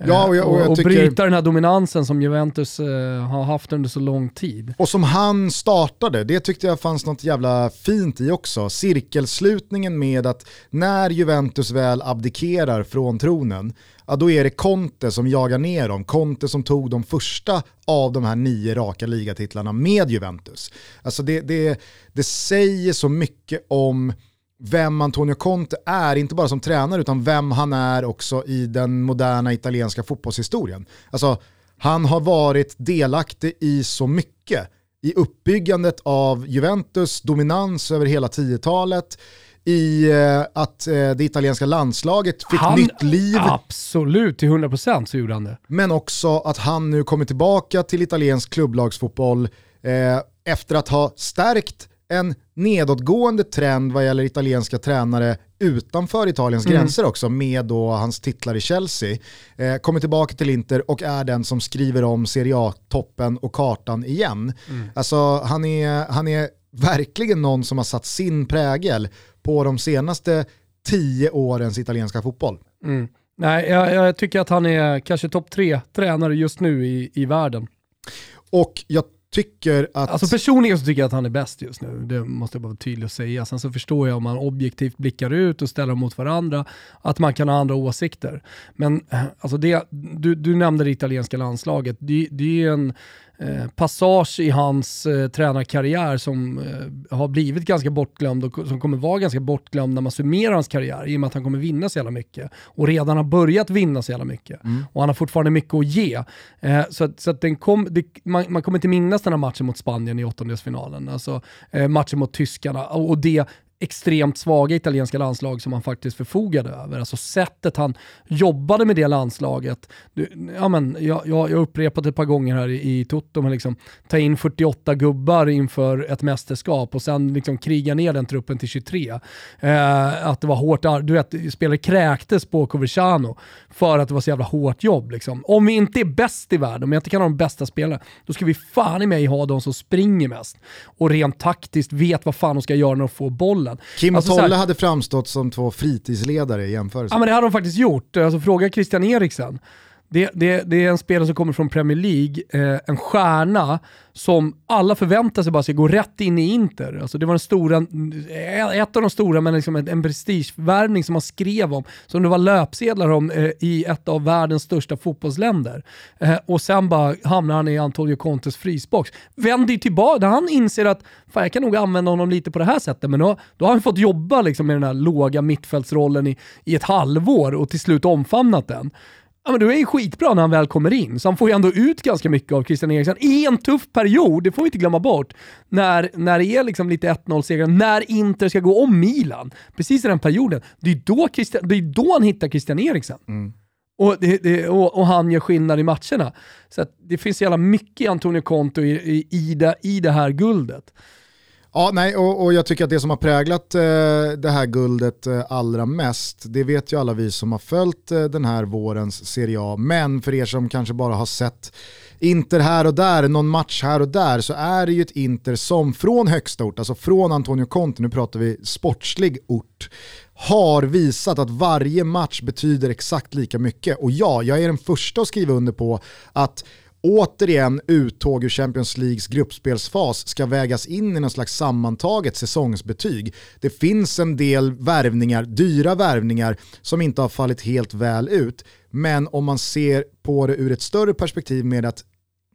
Ja, och, jag, och, jag och tycker... bryta den här dominansen som Juventus eh, har haft under så lång tid. Och som han startade, det tyckte jag fanns något jävla fint i också. Cirkelslutningen med att när Juventus väl abdikerar från tronen, ja, då är det Conte som jagar ner dem. Conte som tog de första av de här nio raka ligatitlarna med Juventus. Alltså det, det, det säger så mycket om vem Antonio Conte är, inte bara som tränare utan vem han är också i den moderna italienska fotbollshistorien. Alltså, han har varit delaktig i så mycket. I uppbyggandet av Juventus dominans över hela 10-talet, i eh, att eh, det italienska landslaget fick han, nytt liv. Absolut, till 100% så gjorde han det. Men också att han nu kommer tillbaka till italiensk klubblagsfotboll eh, efter att ha stärkt en nedåtgående trend vad gäller italienska tränare utanför Italiens mm. gränser också med då hans titlar i Chelsea. Eh, kommer tillbaka till Inter och är den som skriver om Serie A-toppen och kartan igen. Mm. Alltså han är, han är verkligen någon som har satt sin prägel på de senaste tio årens italienska fotboll. Mm. Nej, jag, jag, tycker att han är kanske topp tre tränare just nu i, i världen. Och jag tycker att... Alltså personligen så tycker jag att han är bäst just nu. Det måste jag bara vara tydlig och säga. Sen så förstår jag om man objektivt blickar ut och ställer dem mot varandra, att man kan ha andra åsikter. Men eh, alltså det, du, du nämnde det italienska landslaget. Det, det är en passage i hans eh, tränarkarriär som eh, har blivit ganska bortglömd och som kommer vara ganska bortglömd när man summerar hans karriär i och med att han kommer vinna så jävla mycket och redan har börjat vinna så jävla mycket. Mm. Och han har fortfarande mycket att ge. Eh, så att, så att den kom, det, man, man, kommer inte minnas den här matchen mot Spanien i åttondelsfinalen, alltså eh, matchen mot tyskarna och det extremt svaga italienska landslag som han faktiskt förfogade över. Alltså sättet han jobbade med det landslaget. Du, ja, men, jag, jag, jag upprepat ett par gånger här i, i Toto, men liksom, ta in 48 gubbar inför ett mästerskap och sen liksom kriga ner den truppen till 23. Eh, att det var hårt, du vet, spelare kräktes på Coverciano för att det var så jävla hårt jobb. Liksom. Om vi inte är bäst i världen, om jag inte kan ha de bästa spelarna, då ska vi fan i mig ha de som springer mest och rent taktiskt vet vad fan de ska göra när de får bollen bollen. Kim och alltså, Tolle hade framstått som två fritidsledare i jämförelse. Ja men det hade de faktiskt gjort. Alltså, fråga Christian Eriksen. Det, det, det, är en spelare som kommer från Premier League, eh, en stjärna som alla förväntar sig bara ska gå rätt in i Inter. Alltså det var den stora, eh, ett av de stora, men liksom en, en prestigevärvning som man skrev om, som det var löpsedlar om eh, i ett av världens största fotbollsländer. Eh, och sen bara hamnar han i Antonio Contes frysbox. Vänder ju tillbaka, där han inser att fan, jag kan nog använda honom lite på det här sättet, men då, då har han fått jobba liksom med den här låga mittfältsrollen i, i ett halvår och till slut omfamnat den ja, men då är han skitbra när han väl kommer in. Så han får ju ändå ut ganska mycket av Christian Eriksen i en tuff period, det får vi inte glömma bort. När, när det är liksom lite 1-0-segrar, när Inter ska gå om Milan. Precis i den perioden. Det är då, Christian, det är då han hittar Christian Eriksen. Mm. Och, det, det, och, och, han gör skillnad i matcherna. Så det finns så jävla mycket Antonio Conte i, i, i, det, i det här guldet. Ja, nej, och, och, jag tycker att det som har präglat eh, det här guldet eh, allra mest, det vet ju alla vi som har följt eh, den här vårens Serie A, men för er som kanske bara har sett Inter här och där, någon match här och där, så är det ju ett Inter som från högsta ort, alltså från Antonio Conte, nu pratar vi sportslig ort, har visat att varje match betyder exakt lika mycket. Och ja, jag är den första att skriva under på att återigen uttåg ur Champions Leagues gruppspelsfas ska vägas in i någon slags sammantaget säsongsbetyg. Det finns en del värvningar, dyra värvningar, som inte har fallit helt väl ut. Men om man ser på det ur ett större perspektiv med att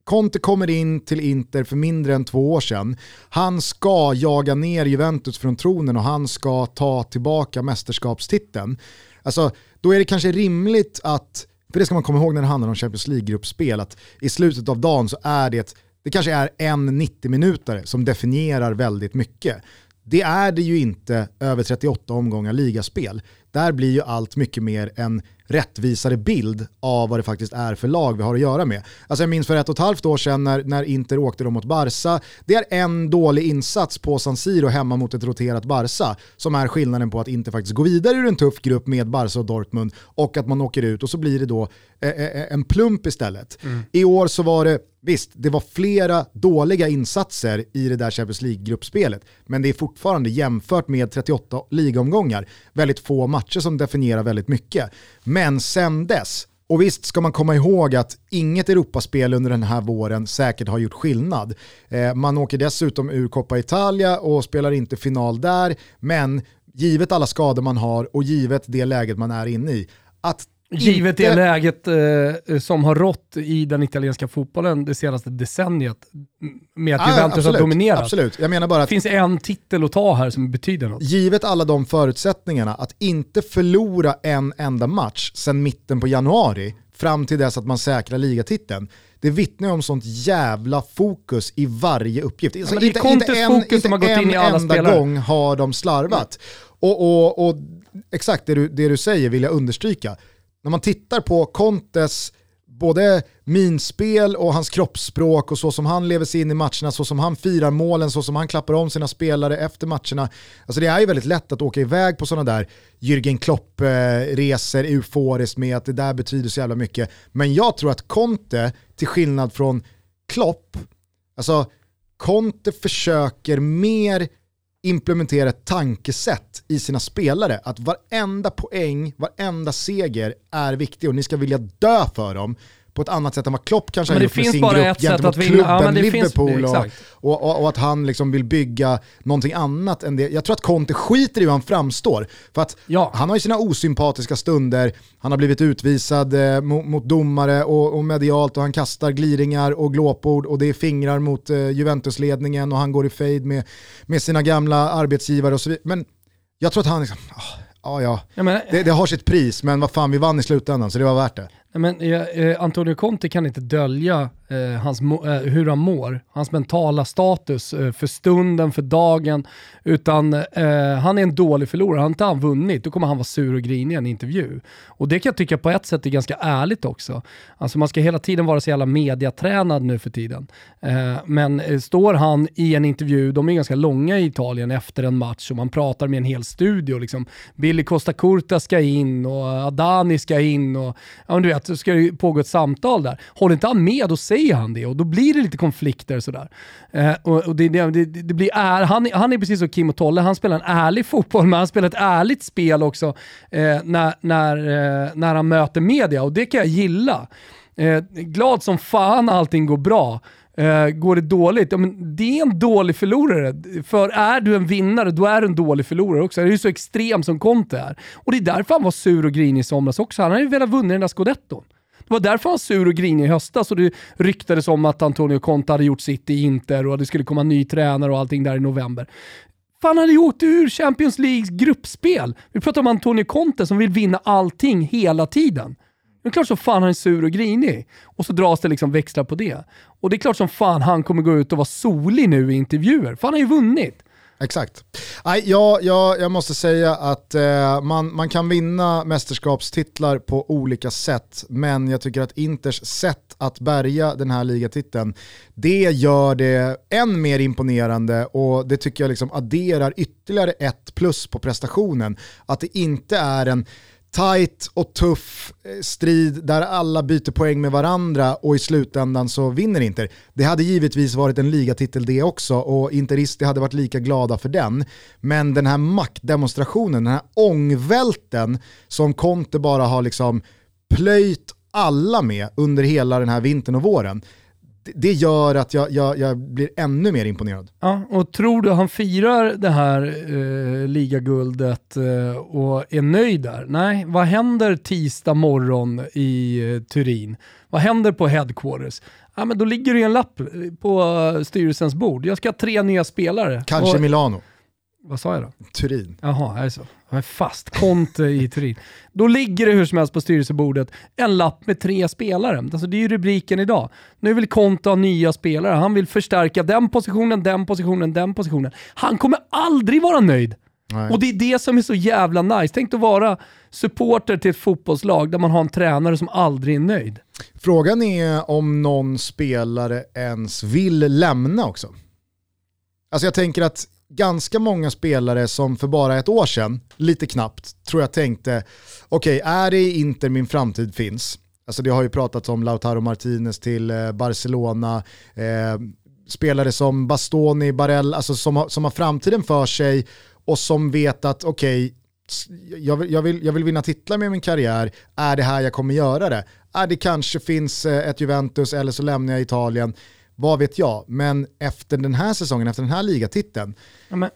Conte kommer in till Inter för mindre än två år sedan. Han ska jaga ner Juventus från tronen och han ska ta tillbaka mästerskapstiteln. Alltså, då är det kanske rimligt att för det ska man komma ihåg när det handlar om Champions League-gruppspel, att i slutet av dagen så är det, det kanske är en 90-minutare som definierar väldigt mycket. Det är det ju inte över 38 omgångar ligaspel. Där blir ju allt mycket mer en rättvisare bild av vad det faktiskt är för lag vi har att göra med. Alltså jag minns för ett och ett halvt år sedan när, när Inter åkte mot Barca. Det är en dålig insats på San Siro hemma mot ett roterat Barca som är skillnaden på att Inter faktiskt går vidare ur en tuff grupp med Barca och Dortmund och att man åker ut och så blir det då eh, eh, en plump istället. Mm. I år så var det Visst, det var flera dåliga insatser i det där Champions League-gruppspelet, men det är fortfarande jämfört med 38 ligaomgångar väldigt få matcher som definierar väldigt mycket. Men sen dess, och visst ska man komma ihåg att inget Europaspel under den här våren säkert har gjort skillnad. Eh, man åker dessutom ur Coppa Italia och spelar inte final där, men givet alla skador man har och givet det läget man är inne i, att Givet det läget eh, som har rått i den italienska fotbollen det senaste decenniet med att ah, Juventus absolut, har dominerat. Absolut. Jag menar bara att det finns en titel att ta här som betyder något. Givet alla de förutsättningarna, att inte förlora en enda match sedan mitten på januari fram till dess att man säkrar ligatiteln. Det vittnar om sånt jävla fokus i varje uppgift. Ja, inte, inte en, inte alla enda spelare. gång har de slarvat. Mm. Och, och, och, exakt det du, det du säger vill jag understryka när man tittar på Contes både minspel och hans kroppsspråk och så som han lever sig in i matcherna, så som han firar målen, så som han klappar om sina spelare efter matcherna. Alltså det är ju väldigt lätt att åka iväg på sådana där Jürgen Klopp-resor euforiskt med att det där betyder så jävla mycket. Men jag tror att Conte, till skillnad från Klopp, alltså Conte försöker mer implementera ett tankesätt i sina spelare. Att varenda poäng, varenda seger är viktig och ni ska vilja dö för dem på ett annat sätt än vad Klopp kanske har gjort med sin grupp gentemot klubben ja, Liverpool och, och, och, och, att han liksom vill bygga någonting annat än det. Jag tror att Conte skiter i hur han framstår. För att ja. han har ju sina osympatiska stunder, han har blivit utvisad eh, mot, mot, domare och, och, medialt och han kastar gliringar och glåpord och det är fingrar mot eh, Juventusledningen och han går i fade med, med sina gamla arbetsgivare och så vidare. Men jag tror att han liksom, oh, ja ja, ja det, det, har sitt pris men vad fan vi vann i slutändan så det var värt det. Men, eh, eh, Antonio Conte kan inte dölja eh, hans, eh, hur han mår, hans mentala status eh, för stunden, för dagen. Utan eh, han är en dålig förlorare. Har inte han vunnit, då kommer han vara sur och grinig i en intervju. Och det kan jag tycka på ett sätt är ganska ärligt också. Alltså man ska hela tiden vara så jävla mediatränad nu för tiden. Eh, men eh, står han i en intervju, de är ganska långa i Italien efter en match och man pratar med en hel studio. Liksom. Billy Costa Curta ska in och Adani ska in och ja, du vet, så ska det pågå ett samtal där. Håller inte han med, då säger han det och då blir det lite konflikter sådär. Eh, och, och det, det, det, det, blir är, han, han är precis som Kim och Tolle, han spelar en ärlig fotboll, men han spelar ett ärligt spel också eh, när, när, eh, när han möter media och det kan jag gilla. Eh, glad som fan allting går bra. Uh, går det dåligt, ja, men det är en dålig förlorare. För är du en vinnare, då är du en dålig förlorare också. Det är ju så extrem som Conte är. Och det är därför han var sur och grinig i somras också. Han hade ju velat vinna den där scudetton. Det var därför han var sur och grinig i höstas och det ryktades om att Antonio Conte hade gjort sitt i Inter och att det skulle komma en ny tränare och allting där i november. Fan, han hade åkt ur Champions Leagues gruppspel. Vi pratar om Antonio Conte som vill vinna allting hela tiden. Det är klart som fan han är sur och grinig. Och så dras det liksom växlar på det. Och det är klart som fan han kommer gå ut och vara solig nu i intervjuer, för han har ju vunnit. Exakt. Nej, jag, jag, jag måste säga att eh, man, man kan vinna mästerskapstitlar på olika sätt, men jag tycker att Inters sätt att bärga den här ligatiteln, det gör det än mer imponerande och det tycker jag liksom adderar ytterligare ett plus på prestationen. Att det inte är en tight och tuff eh, strid där alla byter poäng med varandra och i slutändan så vinner Inter. Det hade givetvis varit en ligatitel det också och Interister hade varit lika glada för den. Men den här maktdemonstrationen, den här ångvälten som Conte bara har liksom plöjt alla med under hela den här vintern och våren det gör att jag, jag, jag, blir ännu mer imponerad. Ja, och tror du han firar det här eh, ligaguldet eh, och är nöjd där? Nej, vad händer tisdag morgon i eh, Turin? Vad händer på headquarters? Ja, men då ligger det en lapp på styrelsens bord. Jag ska ha tre nya spelare. Kanske och, Milano. Vad sa jag då? Turin. Jaha, är det så? Jag är fast. Conte i Turin. Då ligger det hur som helst på styrelsebordet en lapp med tre spelare. Alltså det är ju rubriken idag. Nu vill Conte ha nya spelare. Han vill förstärka den positionen, den positionen, den positionen. Han kommer aldrig vara nöjd. Nej. Och det är det som är så jävla nice. Tänk att vara supporter till ett fotbollslag där man har en tränare som aldrig är nöjd. Frågan är om någon spelare ens vill lämna också. Alltså jag tänker att ganska många spelare som för bara ett år sedan, lite knappt, tror jag tänkte, okej, okay, är det i Inter min framtid finns? Alltså det har ju pratats om Lautaro Martinez till eh, Barcelona, eh, spelare som Bastoni, Barell, alltså som har, som har framtiden för sig och som vet att okej, okay, jag, jag, vill, jag vill vinna titlar med min karriär, är det här jag kommer göra det? Är det kanske finns eh, ett Juventus eller så lämnar jag Italien vad vet jag. Men efter den här säsongen, efter den här ligatiteln, ja,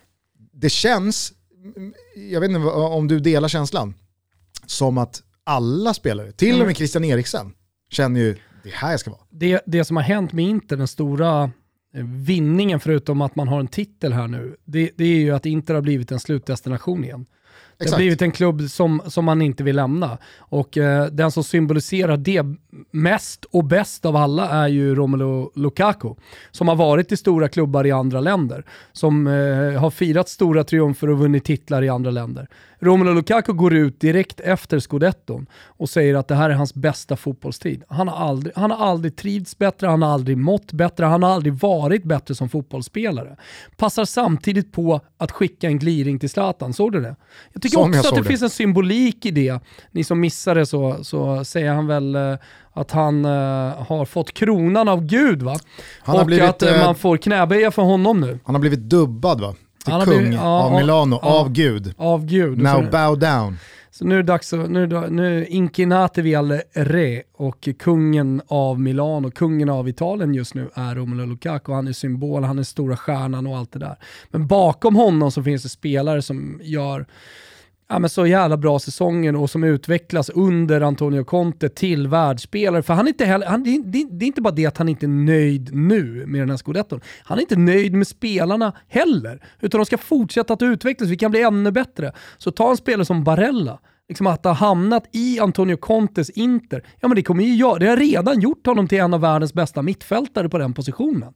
det känns, jag vet inte om du delar känslan, som att alla spelare, till och med Christian Eriksen, känner ju det här jag ska vara. Det, det som har hänt med Inter, den stora eh, vinningen förutom att man har en titel här nu, det, det är ju att Inter har blivit en slutdestination igen. Det har blivit en klubb som, som man inte vill lämna. Och eh, den som symboliserar det mest och bäst av alla är ju Romelu Lukaku. Som har varit i stora klubbar i andra länder. Som eh, har firat stora triumfer och vunnit titlar i andra länder. Romelu Lukaku går ut direkt efter scudetton och säger att det här är hans bästa fotbollstid. Han har aldrig, han har aldrig trivts bättre, han har aldrig mått bättre, han har aldrig varit bättre som fotbollsspelare. Passar samtidigt på att skicka en gliring till Zlatan, såg du det? Jag tycker som också jag att det, det, finns en symbolik i det. Ni som missade så, så säger han väl eh, att han uh, har fått kronan av Gud va? Han och blivit, att uh, man får knäböja för honom nu. Han har blivit dubbad va? Till kung ja, av Milano, ja, av Gud. Av Gud. Now bow down. Så nu är det dags att, nu, nu Inkinati al re och kungen av Milano, kungen av Italien just nu är Romelu Lukaku. Han är symbol, han är stora stjärnan och allt det där. Men bakom honom så finns det spelare som gör ja, men så jävla bra säsongen och som utvecklas under Antonio Conte till världsspelare. För han är inte heller, han, det, det, det, är inte bara det att han inte är nöjd nu med den här scudetton. Han är inte nöjd med spelarna heller, utan de ska fortsätta att utvecklas. Vi kan bli ännu bättre. Så ta en spelare som Barella, liksom att ha hamnat i Antonio Contes Inter, ja men det kommer ju göra, det har redan gjort honom till en av världens bästa mittfältare på den positionen.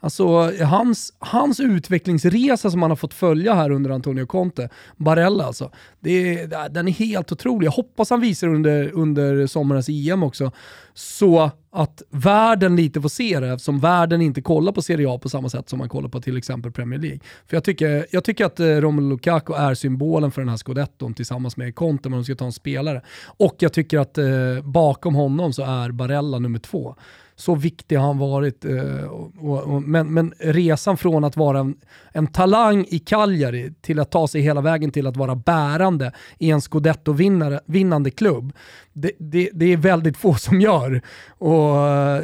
Alltså hans, hans utvecklingsresa som han har fått följa här under Antonio Conte, Barella alltså, det, den är helt otrolig. Jag hoppas han visar under, under sommarens EM också, så att världen lite får se det, eftersom världen inte kollar på Serie A på samma sätt som man kollar på till exempel Premier League. För jag tycker, jag tycker att eh, Romelu Lukaku är symbolen för den här scudetton tillsammans med Conte, men de ska ta en spelare. Och jag tycker att eh, bakom honom så är Barella nummer två så viktig har han varit. Eh, och, och, men, men, resan från att vara en, en, talang i Cagliari till att ta sig hela vägen till att vara bärande i en scudetto-vinnande klubb, det, det, det, är väldigt få som gör. Och,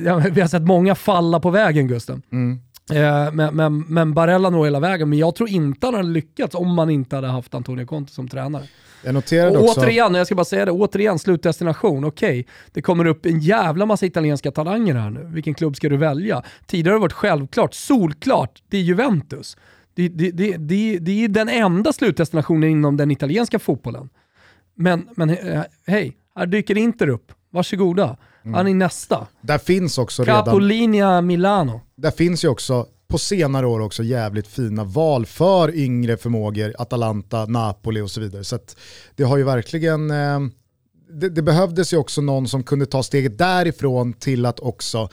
ja, vi har sett många falla på vägen Gusten. Mm. Eh, men, men, men Barella når hela vägen, men jag tror inte han hade lyckats om man inte hade haft Antonio Conte som tränare. Jag noterade och också... Återigen, jag ska bara säga det, återigen slutdestination, okej. Okay. Det kommer upp en jävla massa italienska talanger här nu. Vilken klubb ska du välja? Tidigare har det varit självklart, solklart, det är Juventus. Det, det, det, det, det är den enda slutdestinationen inom den italienska fotbollen. Men, men eh, hej, här dyker Inter upp. Varsågoda. Mm. Han är nästa. Där finns också Capolinia redan... Milano. Där finns ju också på senare år också jävligt fina val för yngre förmågor, Atalanta, Napoli och så vidare. Så det har ju verkligen, eh, det, det, behövdes ju också någon som kunde ta steget därifrån till att också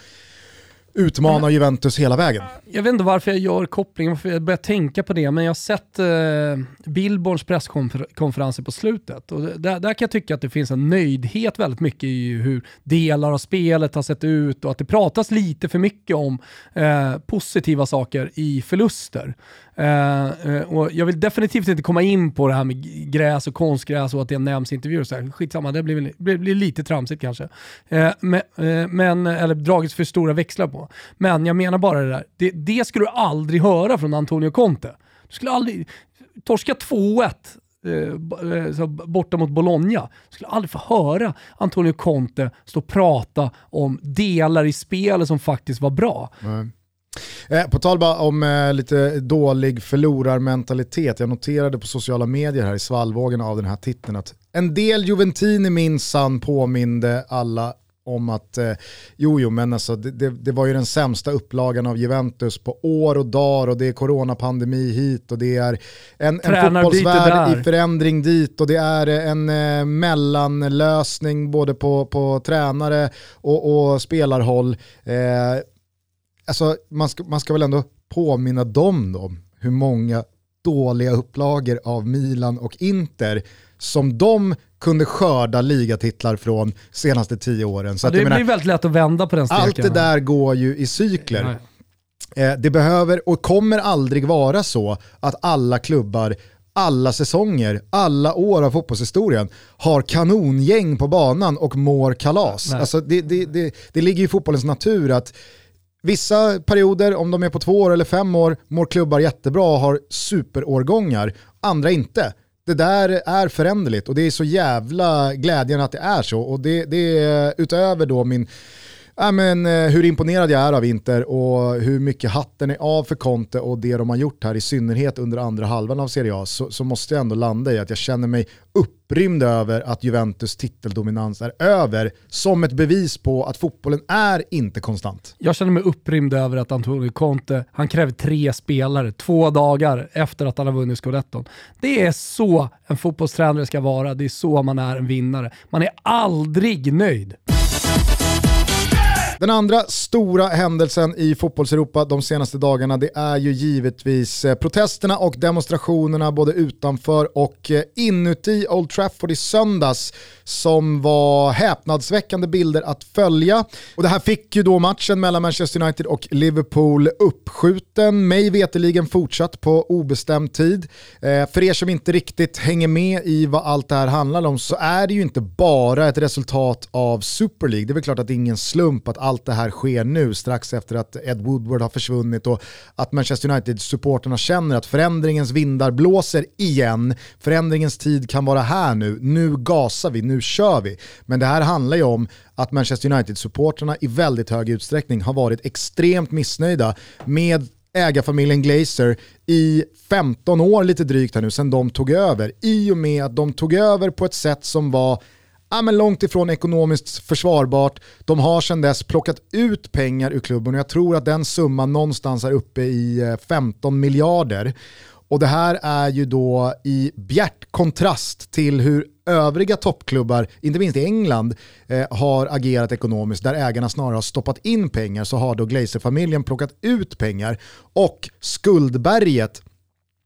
utmana Juventus hela vägen. Jag vet inte varför jag gör kopplingen, varför jag börjar tänka på det, men jag har sett eh, Billborns presskonferenser på slutet. Och där, där kan jag tycka att det finns en nöjdhet väldigt mycket i hur delar av spelet har sett ut och att det pratas lite för mycket om eh, positiva saker i förluster. Eh, eh, och jag vill definitivt inte komma in på det här med gräs och konstgräs och att det nämns i intervjuer. Så här. Skitsamma, det blir, blir, blir lite tramsigt kanske. Eh, men, eh, men, eller dragits för stora växlar på. Men jag menar bara det där, det, det skulle du aldrig höra från Antonio Conte. Du skulle aldrig, torska 2-1 eh, eh, borta mot Bologna. Du skulle aldrig få höra Antonio Conte stå och prata om delar i spelet som faktiskt var bra. Mm. Eh, på tal bara om eh, lite dålig förlorarmentalitet. Jag noterade på sociala medier här i svallvågen av den här titeln att en del Juventini minsann påminde alla om att, eh, jo jo men alltså det, det, det, var ju den sämsta upplagan av Juventus på år och dagar och det är coronapandemi hit och det är en, en fotbollsvärld i förändring dit och det är en eh, mellanlösning både på, på tränare och, och spelarhåll. Eh, alltså, man, ska, man ska väl ändå påminna dem då, hur många dåliga upplagor av Milan och Inter som de kunde skörda ligatitlar från senaste tio åren. Så ja, det menar, blir väldigt lätt att vända på den steken. Allt det där går ju i cykler. Eh, det behöver och kommer aldrig vara så att alla klubbar alla säsonger, alla år av fotbollshistorien har kanongäng på banan och mår kalas. Alltså det, det, det, det ligger i fotbollens natur att Vissa perioder, om de är på två år eller fem år, mår klubbar jättebra och har superårgångar. Andra inte. Det där är föränderligt och det är så jävla glädjande att det är så. Och det, det är utöver då min Äh, men, eh, hur imponerad jag är av Inter och hur mycket hatten är av för Conte och det de har gjort här i synnerhet under andra halvan av Serie A så, så måste jag ändå landa i att jag känner mig upprymd över att Juventus titeldominans är över som ett bevis på att fotbollen är inte konstant. Jag känner mig upprymd över att Antonio Conte, han kräver tre spelare två dagar efter att han har vunnit scudetton. Det är så en fotbollstränare ska vara, det är så man är en vinnare. Man är aldrig nöjd. Den andra stora händelsen i fotbollseuropa de senaste dagarna det är ju givetvis eh, protesterna och demonstrationerna både utanför och eh, inuti Old Trafford i söndags som var häpnadsväckande bilder att följa. Och det här fick ju då matchen mellan Manchester United och Liverpool uppskjuten, mig veteligen fortsatt på obestämd tid. Eh, för er som inte riktigt hänger med i vad allt det här handlar om så är det ju inte bara ett resultat av Super League. Det är väl klart att det är ingen slump att allt det här sker nu strax efter att Ed Woodward har försvunnit och att Manchester United-supporterna känner att förändringens vindar blåser igen. Förändringens tid kan vara här nu. Nu gasar vi, nu kör vi. Men det här handlar ju om att Manchester United-supporterna i väldigt hög utsträckning har varit extremt missnöjda med ägarfamiljen Glazer i 15 år lite drygt här nu sedan de tog över. I och med att de tog över på ett sätt som var ja, men långt ifrån ekonomiskt försvarbart. De har sedan dess plockat ut pengar ur klubben och jag tror att den summan någonstans är uppe i eh, 15 miljarder. Och det här är ju då i bjärt kontrast till hur övriga toppklubbar, inte minst i England, eh, har agerat ekonomiskt. Där ägarna snarare har stoppat in pengar så har då Glazer-familjen plockat ut pengar och skuldberget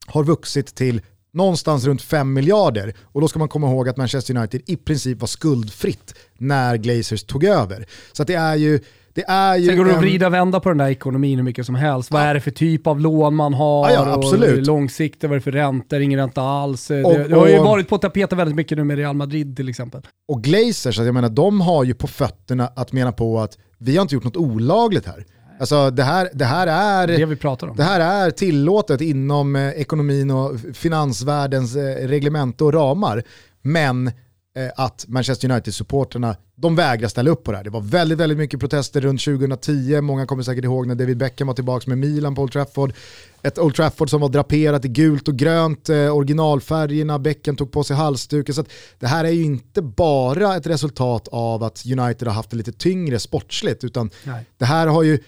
har vuxit till någonstans runt 5 miljarder. Och då ska man komma ihåg att Manchester United i princip var skuldfritt när Glazers tog över. Så det är ju det är ju Sen går det att vrida och vända på den där ekonomin hur mycket som helst. Vad är det för typ av lån man har? Ja, ja, absolut. långsiktigt, vad är det för räntor? Ingen ränta alls. Och, det, det, har ju varit på tapeten väldigt mycket nu med Real Madrid till exempel. Och Glazers, jag menar, de har ju på fötterna att mena på att vi har inte gjort något olagligt här. Alltså det här, det här, är, det vi pratar om. Det här är tillåtet inom eh, ekonomin och finansvärldens eh, reglement och ramar. Men eh, att Manchester United-supporterna, de vägrar ställa upp på det här. Det var väldigt, väldigt mycket protester runt 2010, många kommer säkert ihåg när David Beckham var tillbaka med Milan på Old Trafford. Ett Old Trafford som var draperat i gult och grönt, eh, originalfärgerna, Beckham tog på sig halsduken. Så det här är ju inte bara ett resultat av att United har haft det lite tyngre sportsligt, utan Nej. det här har ju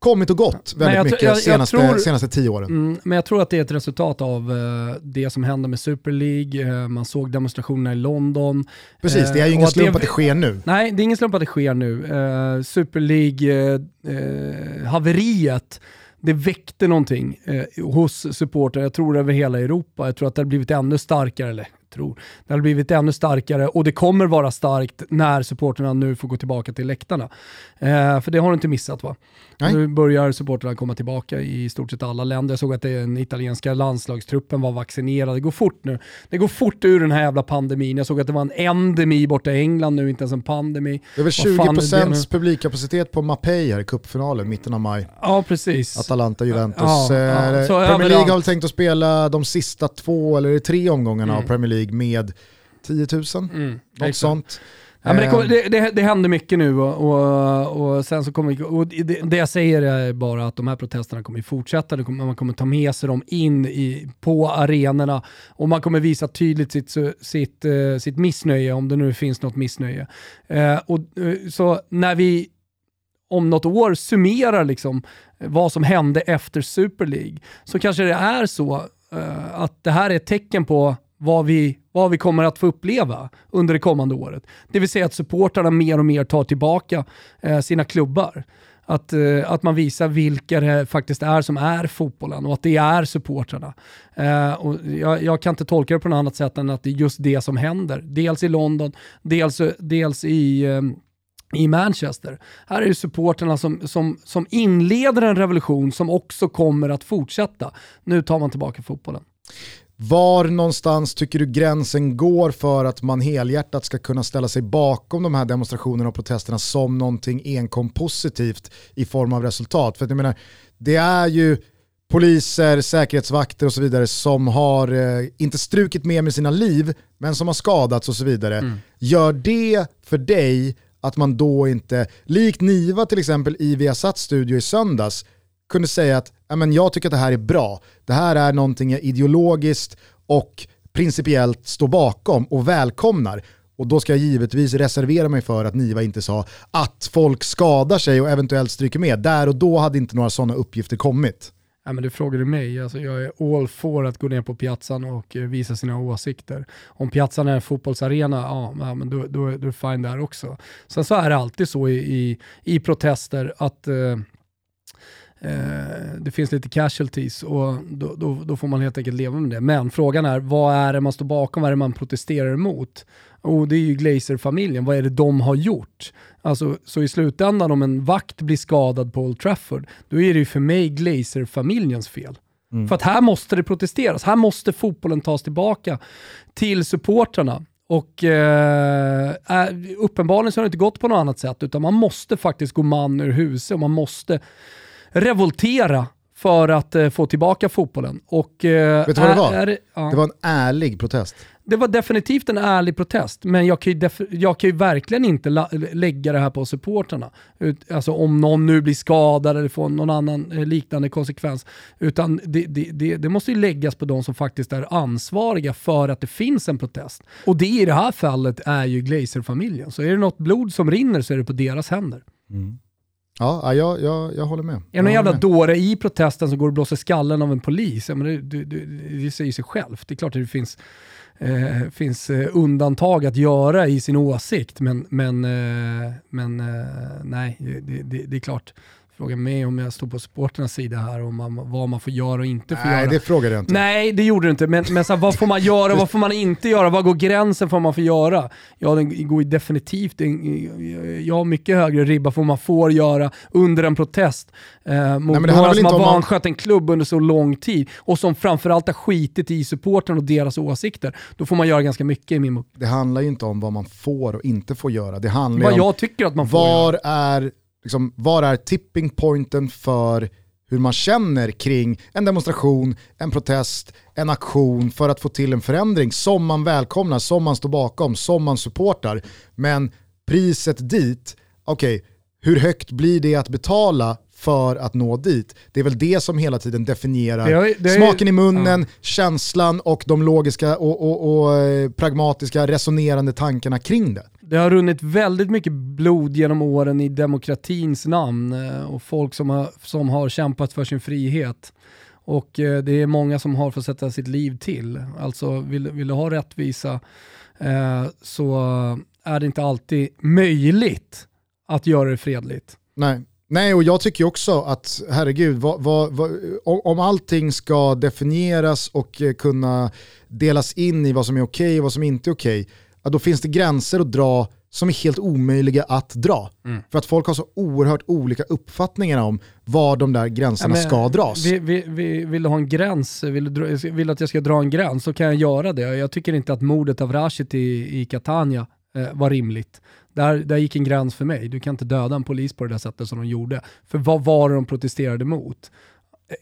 kommit och gått väldigt jag, mycket jag, jag, senaste, tror, senaste tio åren. Mm, men jag tror att det är ett resultat av uh, det som hände med Super League, uh, man såg demonstrationerna i London. Precis, det är ju ingen slump att det sker nu. Nej, det är ingen slump att det sker nu. Super League-haveriet, det väckte någonting hos supportrar, jag tror över hela Europa. Jag tror att det har blivit ännu starkare, eller tror. Det har blivit ännu starkare och det kommer vara starkt när supporterna nu får gå tillbaka till läktarna. Eh, för det har du inte missat va? Nej. Nu börjar supporterna komma tillbaka i stort sett alla länder. Jag såg att den italienska landslagstruppen var vaccinerad. Det går fort nu. Det går fort ur den här jävla pandemin. Jag såg att det var en endemi borta i England nu, inte ens en pandemi. Det är väl 20% publikkapacitet på Mapei här i cupfinalen mitten av maj. Ja, precis. Atalanta, Juventus. Ja, ja. Eh, Premier League har väl tänkt att spela de sista två eller tre omgångarna mm. av Premier League med 10 000. Mm, något sånt. Ja, men det, kom, det, det, det, händer mycket nu och, och, och sen så kommer och det, det, jag säger är bara att de här protesterna kommer fortsätta. Kommer, man kommer ta med sig dem in i, på arenorna och man kommer visa tydligt sitt, sitt, uh, sitt missnöje, om det nu finns något missnöje. Uh, och, uh, så när vi om något år summerar liksom vad som hände efter Super League så kanske det är så att det här är ett tecken på vad vi, vad vi kommer att få uppleva under det kommande året. Det vill säga att supportrarna mer och mer tar tillbaka eh, sina klubbar. Att, eh, att man visar vilka det faktiskt är som är fotbollen och att det är supportrarna. Eh, och jag, jag, kan inte tolka det på något annat sätt än att det är just det som händer. Dels i London, dels, dels i eh, i Manchester. Här är det supporterna som, som, som inleder en revolution som också kommer att fortsätta. Nu tar man tillbaka fotbollen. Var någonstans tycker du gränsen går för att man helhjärtat ska kunna ställa sig bakom de här demonstrationerna och protesterna som någonting enkom positivt i form av resultat? För jag menar, det är ju poliser, säkerhetsvakter och så vidare som har, eh, inte strukit med med sina liv, men som har skadats och så vidare. Mm. Gör det för dig att man då inte, likt Niva till exempel i Viasats studio i söndags, kunde säga att jag tycker att det här är bra. Det här är någonting jag ideologiskt och principiellt står bakom och välkomnar. Och då ska jag givetvis reservera mig för att Niva inte sa att folk skadar sig och eventuellt stryker med. Där och då hade inte några sådana uppgifter kommit. Ja, men du frågade mig, alltså, jag är all for att gå ner på piazzan och eh, visa sina åsikter. Om piazzan är en fotbollsarena, ja men då, då, då är det fine där också. Sen så är det alltid så i, i, i protester att eh, Eh, det finns lite casualties och då, då, då, får man helt enkelt leva med det. Men frågan är, vad är det man står bakom? Vad är det man protesterar emot? Och det är ju Glazer-familjen. Vad är det de har gjort? Alltså, så i slutändan om en vakt blir skadad på Old Trafford, då är det ju för mig Glazer-familjens fel. Mm. För att här måste det protesteras. Här måste fotbollen tas tillbaka till supportrarna. Och eh, uppenbarligen så har det inte gått på något annat sätt, utan man måste faktiskt gå man ur huset och man måste revoltera för att eh, få tillbaka fotbollen. Och, eh, Vet du vad det var? Är, ja. Det var en ärlig protest. Det var definitivt en ärlig protest, men jag kan ju, jag kan ju verkligen inte lägga det här på supporterna. Alltså om någon nu blir skadad eller får någon annan eh, liknande konsekvens. Utan det, det, det, det måste ju läggas på de som faktiskt är ansvariga för att det finns en protest. Och det i det här fallet är ju Glazer-familjen. Så är det något blod som rinner så är det på deras händer. Mm. Ja, jag, jag, jag håller med. Är det någon jävla med. dåre i protesten som går och blåser skallen av en polis? Ja, men det, det, det, det säger sig självt. Det är klart att det finns, eh, finns eh, undantag att göra i sin åsikt, men, men, eh, men eh, nej, det, är klart frågar mig om jag står på supporternas sida här och man, vad man får göra och inte får Nej, göra. Nej, det frågade jag inte. Nej, det gjorde du inte. Men, men så här, vad får man göra och vad får man inte göra? Vad går gränsen för vad man får göra? Ja, den går definitivt, jag har mycket högre ribba för vad man får göra under en protest eh, mot Nej, några som har vanskött man... en klubb under så lång tid och som framförallt har skitit i supporten och deras åsikter. Då får man göra ganska mycket i min bok. Det handlar ju inte om vad man får och inte får göra. Det handlar vad om jag tycker att man får var göra. är liksom, var är tipping pointen för hur man känner kring en demonstration, en protest, en aktion för att få till en förändring som man välkomnar, som man står bakom, som man supportar. Men priset dit, okej, okay, hur högt blir det att betala för att nå dit. Det är väl det som hela tiden definierar det har, det är, smaken i munnen, ja. känslan och de logiska och, och, och, eh, pragmatiska resonerande tankarna kring det. Det har runnit väldigt mycket blod genom åren i demokratins namn eh, och folk som har, som har kämpat för sin frihet. Och eh, det är många som har fått sätta sitt liv till. Alltså vill, vill du ha rättvisa eh, så är det inte alltid möjligt att göra det fredligt. Nej. Nej, och jag tycker också att, herregud, vad, vad, vad, om allting ska definieras och eh, kunna delas in i vad som är okej okay och vad som inte är okej, okay, då finns det gränser att dra som är helt omöjliga att dra. Mm. För att folk har så oerhört olika uppfattningar om var de där gränserna ja, ska dras. Vill, vill, vill, du ha en gräns, vill du, vill att jag ska dra en gräns så kan jag göra det. Jag tycker inte att mordet av Rashid i, i Catania eh, var rimligt. Där, där gick en gräns för mig. Du kan inte döda en polis på det där sättet som de gjorde. För vad var det de protesterade mot?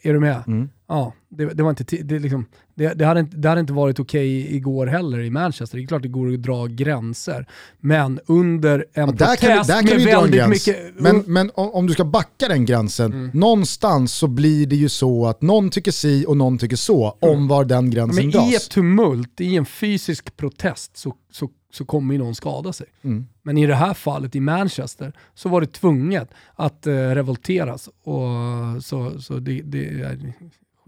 Är du med? Mm. Ja, det, det, var inte, det, liksom, det, det, hade inte, det hade inte varit okej okay igår heller i Manchester. Det är klart det går att dra gränser. Men under en ja, protest kan, där kan med väldigt mycket... Men, men om, om, du ska backa den gränsen, mm. någonstans så blir det ju så att någon tycker si och någon tycker så mm. om var den gränsen men dras. I ett tumult, i en fysisk protest så, så så kommer ju någon skada sig. Mm. Men i det här fallet i Manchester så var det tvunget att eh, revolteras. Och, så så det, det,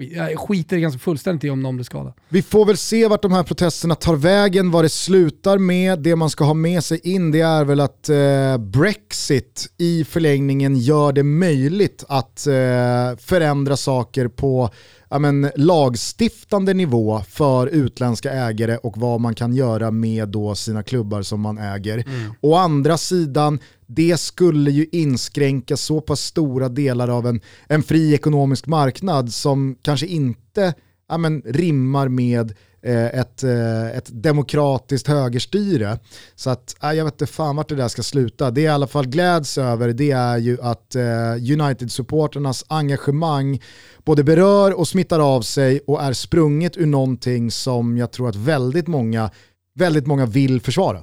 jag skiter ganska fullständigt i om någon blir skadad. Vi får väl se vart de här protesterna tar vägen, vad det slutar med. Det man ska ha med sig in det är väl att eh, Brexit i förlängningen gör det möjligt att eh, förändra saker på ja, men, lagstiftande nivå för utländska ägare och vad man kan göra med då sina klubbar som man äger. Mm. Å andra sidan, det skulle ju inskränka så pass stora delar av en, en fri ekonomisk marknad som kanske inte ja, men, rimmar med Eh, ett, eh, ett demokratiskt högerstyre. Så att, eh, jag vet inte fan vart det där ska sluta. Det jag i alla fall gläds över det är ju att United-supporternas engagemang både berör och smittar av sig och är sprunget ur någonting som jag tror att väldigt många, väldigt många vill försvara.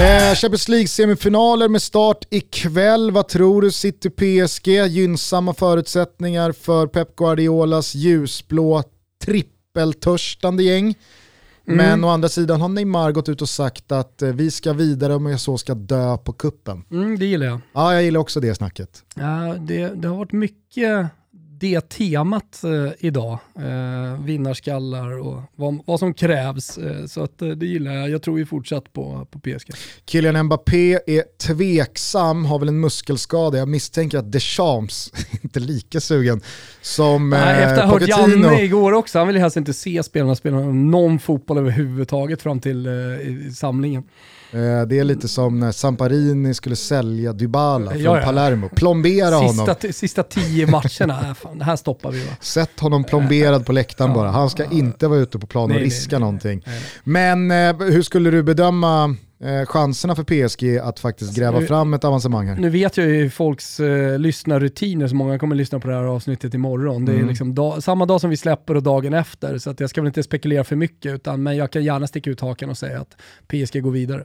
Eh, Champions League-semifinaler med start ikväll. Vad tror du? City PSG, gynnsamma förutsättningar för Pep Guardiolas ljusblå trippeltörstande gäng. Mm. Men å andra sidan har Neymar gått ut och sagt att eh, vi ska vidare om jag så ska dö på kuppen. Mm, det gillar jag. Ja, jag gillar också det snacket. Ja, det, det har varit mycket det temat eh, idag. Eh, vinnarskallar och vad, vad som krävs. Eh, så att, det gillar jag. Jag tror vi fortsatt på, på PSG. Kylian Mbappé är tveksam, har väl en muskelskada. Jag misstänker att Deschamps inte är lika sugen som Nej, Efter att ha hört Janne igår också, han vill helst inte se spelarna spela någon fotboll överhuvudtaget fram till samlingen. Eh, det är lite som när Samparini skulle sälja Dybala från ja, ja. Palermo. Plombera sista, honom. Sista tio matcherna, fan, det här stoppar vi va? Sätt honom plomberad på läktaren bara. Han ska inte vara ute på plan och riska nej, någonting. Nej, nej. Men eh, hur skulle du bedöma eh, chanserna för PSG att faktiskt alltså, gräva nu, fram ett avancemang här. Nu vet jag ju folks eh, lyssnarrutiner, så många kommer lyssna på det här avsnittet imorgon. Det är mm. liksom dag, samma dag som vi släpper och dagen efter, så att jag ska väl inte spekulera för mycket, utan, men jag kan gärna sticka ut hakan och säga att PSG går vidare.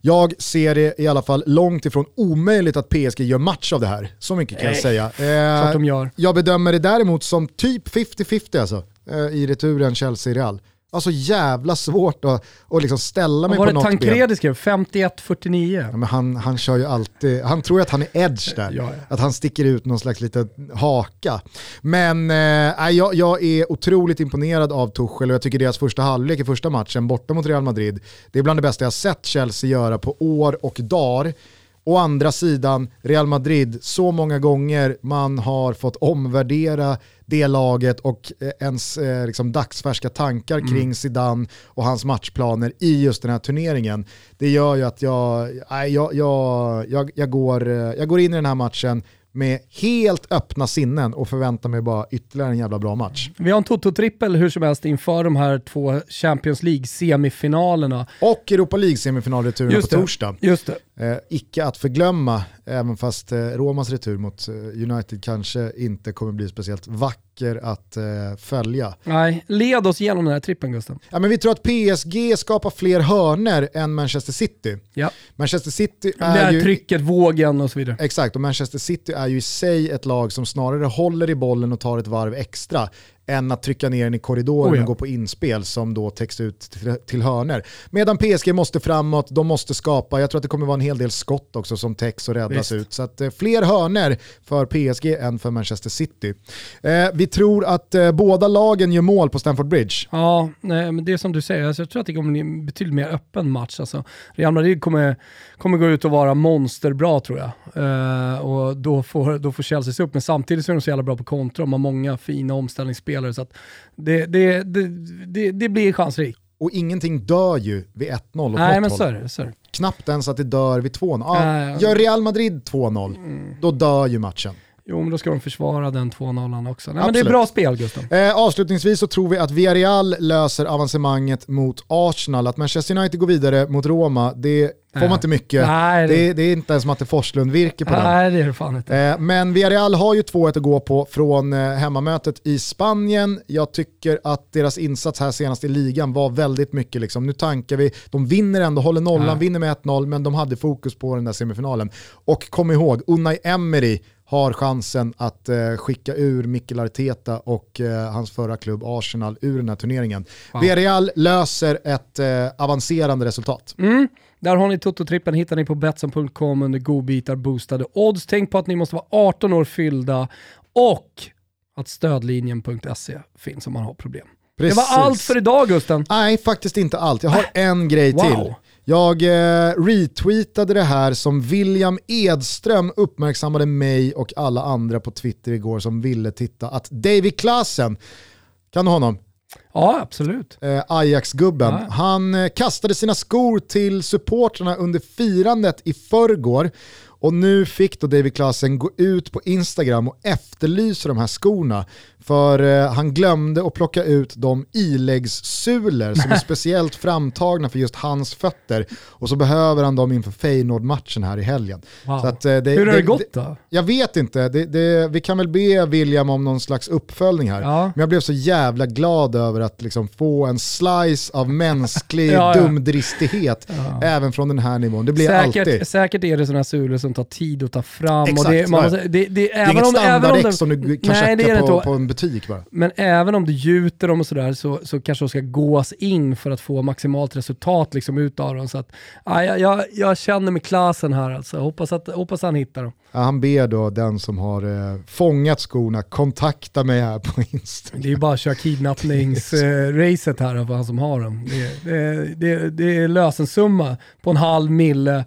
Jag ser det i alla fall långt ifrån omöjligt att PSG gör match av det här. Så mycket kan Nej, jag säga. Eh, de gör. Jag bedömer det däremot som typ 50-50 alltså, eh, i returen Chelsea-Real. Alltså jävla svårt att, att liksom ställa mig på något ben. Var det Tancredi skrev? 51-49? Ja, han, han kör ju alltid, han tror att han är edge där. Ja, ja. Att han sticker ut någon slags liten haka. Men eh, jag, jag är otroligt imponerad av Tuchel och jag tycker deras första halvlek i första matchen borta mot Real Madrid, det är bland det bästa jag sett Chelsea göra på år och dagar. Å andra sidan, Real Madrid, så många gånger man har fått omvärdera det laget och eh, ens eh, liksom, dagsfärska tankar mm. kring Zidane och hans matchplaner i just den här turneringen. Det gör ju att jag, jag, jag, jag, jag, går, eh, jag går in i den här matchen med helt öppna sinnen och förväntar mig bara ytterligare en jävla bra match. Vi har en Toto-trippel hur som helst inför de här två Champions League-semifinalerna. Och Europa League-semifinalreturen på torsdag. Just Eh, icke att förglömma, även fast eh, Romas retur mot eh, United kanske inte kommer bli speciellt vacker att eh, följa. Nej, led oss igenom den här trippen Gusten. Ja, men vi tror att PSG skapar fler hörner än Manchester City. Ja. Manchester City Det är här ju... trycket, vågen och så vidare. Exakt, och Manchester City är ju i sig ett lag som snarare håller i bollen och tar ett varv extra än att trycka ner den i korridoren Oh ja. och gå på inspel som då täcks ut till, till hörner. Medan PSG måste framåt, de måste skapa, jag tror att det kommer vara en hel del skott också som täcks och räddas Visst. ut. Så att eh, fler hörner för PSG än för Manchester City. Eh, vi tror att eh, båda lagen gör mål på Stamford Bridge. Ja, nej, men det är som du säger, alltså, jag tror att det kommer bli en betydligt mer öppen match. Alltså, Real Madrid kommer, kommer gå ut och vara monsterbra tror jag. Eh, och då får, då får Chelsea se upp, men samtidigt så är de så jävla bra på kontra, de har många fina omställningsspelare. Så det, det, det, det, blir chansrikt. Och ingenting dör ju vid 1-0 åt Nej men så är det. Så är det. Knappt ens att det dör vid 2-0. Ja, Nej. gör Real Madrid 2-0, då dör ju matchen. Jo men då ska de försvara den 2-0 också. Nej, men det är bra spel Gustav. Eh, avslutningsvis så tror vi att Villarreal löser avancemanget mot Arsenal. Att Manchester United går vidare mot Roma, det får Nej. man inte mycket. Nej, det- det, det är inte ens Matte Forslund-virke på den. Nej det är det fan inte. Eh, Men Villarreal har ju 2-1 att gå på från eh, hemmamötet i Spanien. Jag tycker att deras insats här senast i ligan var väldigt mycket liksom, nu tankar vi, de vinner ändå, håller nollan, Ja. vinner med 1-0, men de hade fokus på den där semifinalen. Och kom ihåg, Unai Emery har chansen att eh, skicka ur Mikel Arteta och eh, hans förra klubb Arsenal ur den här turneringen. Wow. Villarreal löser ett eh, avancerande resultat. Mm. Där har ni Toto-trippen, hittar ni på Betsson.com under godbitar boostade odds. Tänk på att ni måste vara 18 år fyllda och att stödlinjen.se finns om man har problem. Det var allt för idag Gusten. Nej, faktiskt inte allt. Jag har en grej Wow. till. Jag eh, retweetade det här som William Edström uppmärksammade mig och alla andra på Twitter igår som ville titta. Att David Klassen, kan du honom? Ja, absolut. Eh, Ajax-gubben. Ja. Han eh, kastade sina skor till supportrarna under firandet i förrgår. Och nu fick då David Klassen gå ut på Instagram och efterlysa de här skorna. För eh, han glömde att plocka ut de iläggssulor som är speciellt framtagna för just hans fötter. Och så behöver han dem inför Feyenoord-matchen här i helgen. Wow. Så att, eh, det, Hur har det det- gått då? Jag vet inte, det, det, vi kan väl be William om någon slags uppföljning här. Ja. Men jag blev så jävla glad över att liksom få en slice av mänsklig Ja, ja. dumdristighet även från den här nivån. Det blir Säkert, alltid. säkert är det sådana sulor som tar tid att ta fram. Exakt, och det, man det, det, Det är även inget de- som du kan Nej, checka på, på en butik bara. Men även om du gjuter dem och sådär så, så kanske de ska gås in för att få maximalt resultat liksom ut av dem. Så att, ja, jag, jag, känner med klassen här alltså. Hoppas att hoppas han hittar dem. Ja, han ber då den som har eh, fångat skorna kontakta mig här på Instagram. Det är ju bara att köra kidnappningsracet här för han som har dem. Det, det, det, det är lösensumma på en halv mille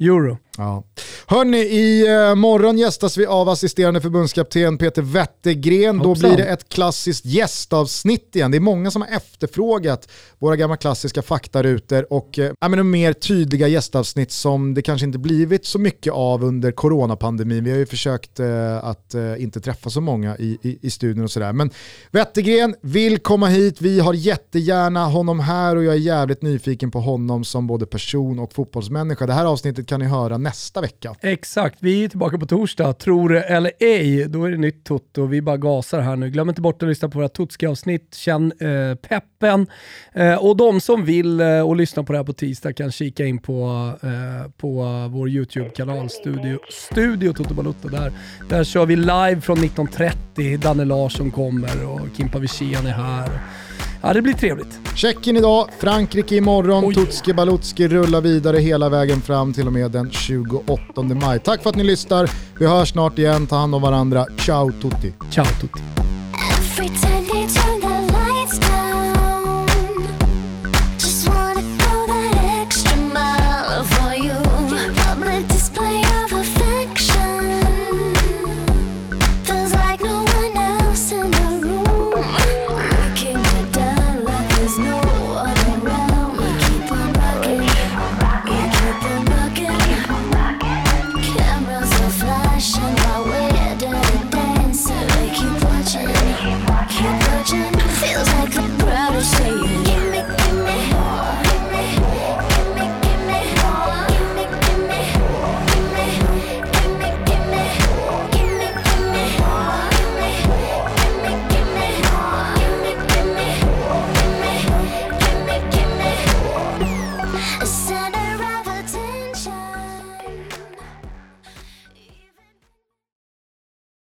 euro. Ja. Hörni, i eh, morgon gästas vi av assisterande förbundskapten Peter Wettergren. Då blir det ett klassiskt gästavsnitt igen. Det är många som har efterfrågat våra gamla klassiska faktarutor och eh, ja, men mer tydliga gästavsnitt som det kanske inte blivit så mycket av under coronapandemin. Vi har ju försökt eh, att eh, inte träffa så många i, i, i studion och sådär. Men Wettergren vill komma hit. Vi har jättegärna honom här och jag är jävligt nyfiken på honom som både person och fotbollsmänniska. Det här avsnittet kan ni höra nästa vecka. Exakt, vi är tillbaka på torsdag. Tror det eller ej, då är det nytt Toto. Vi bara gasar här nu. Glöm inte bort att lyssna på våra Totski-avsnitt. Känn eh, peppen. Eh, och de som vill eh, och lyssna på det här på tisdag kan kika in på, eh, på vår YouTube-kanal Studio, Studio Toto Balotto. Där, där kör vi live från 19.30. Danne Larsson kommer och Kimpa Wirsén är här. Ja, det blir trevligt. Tjeckien idag, Frankrike imorgon, Oj. Tutski Balutski rullar vidare hela vägen fram till och med den 28 maj. Tack för att ni lyssnar. Vi hörs snart igen. Ta hand om varandra. Ciao tutti! Ciao tutti.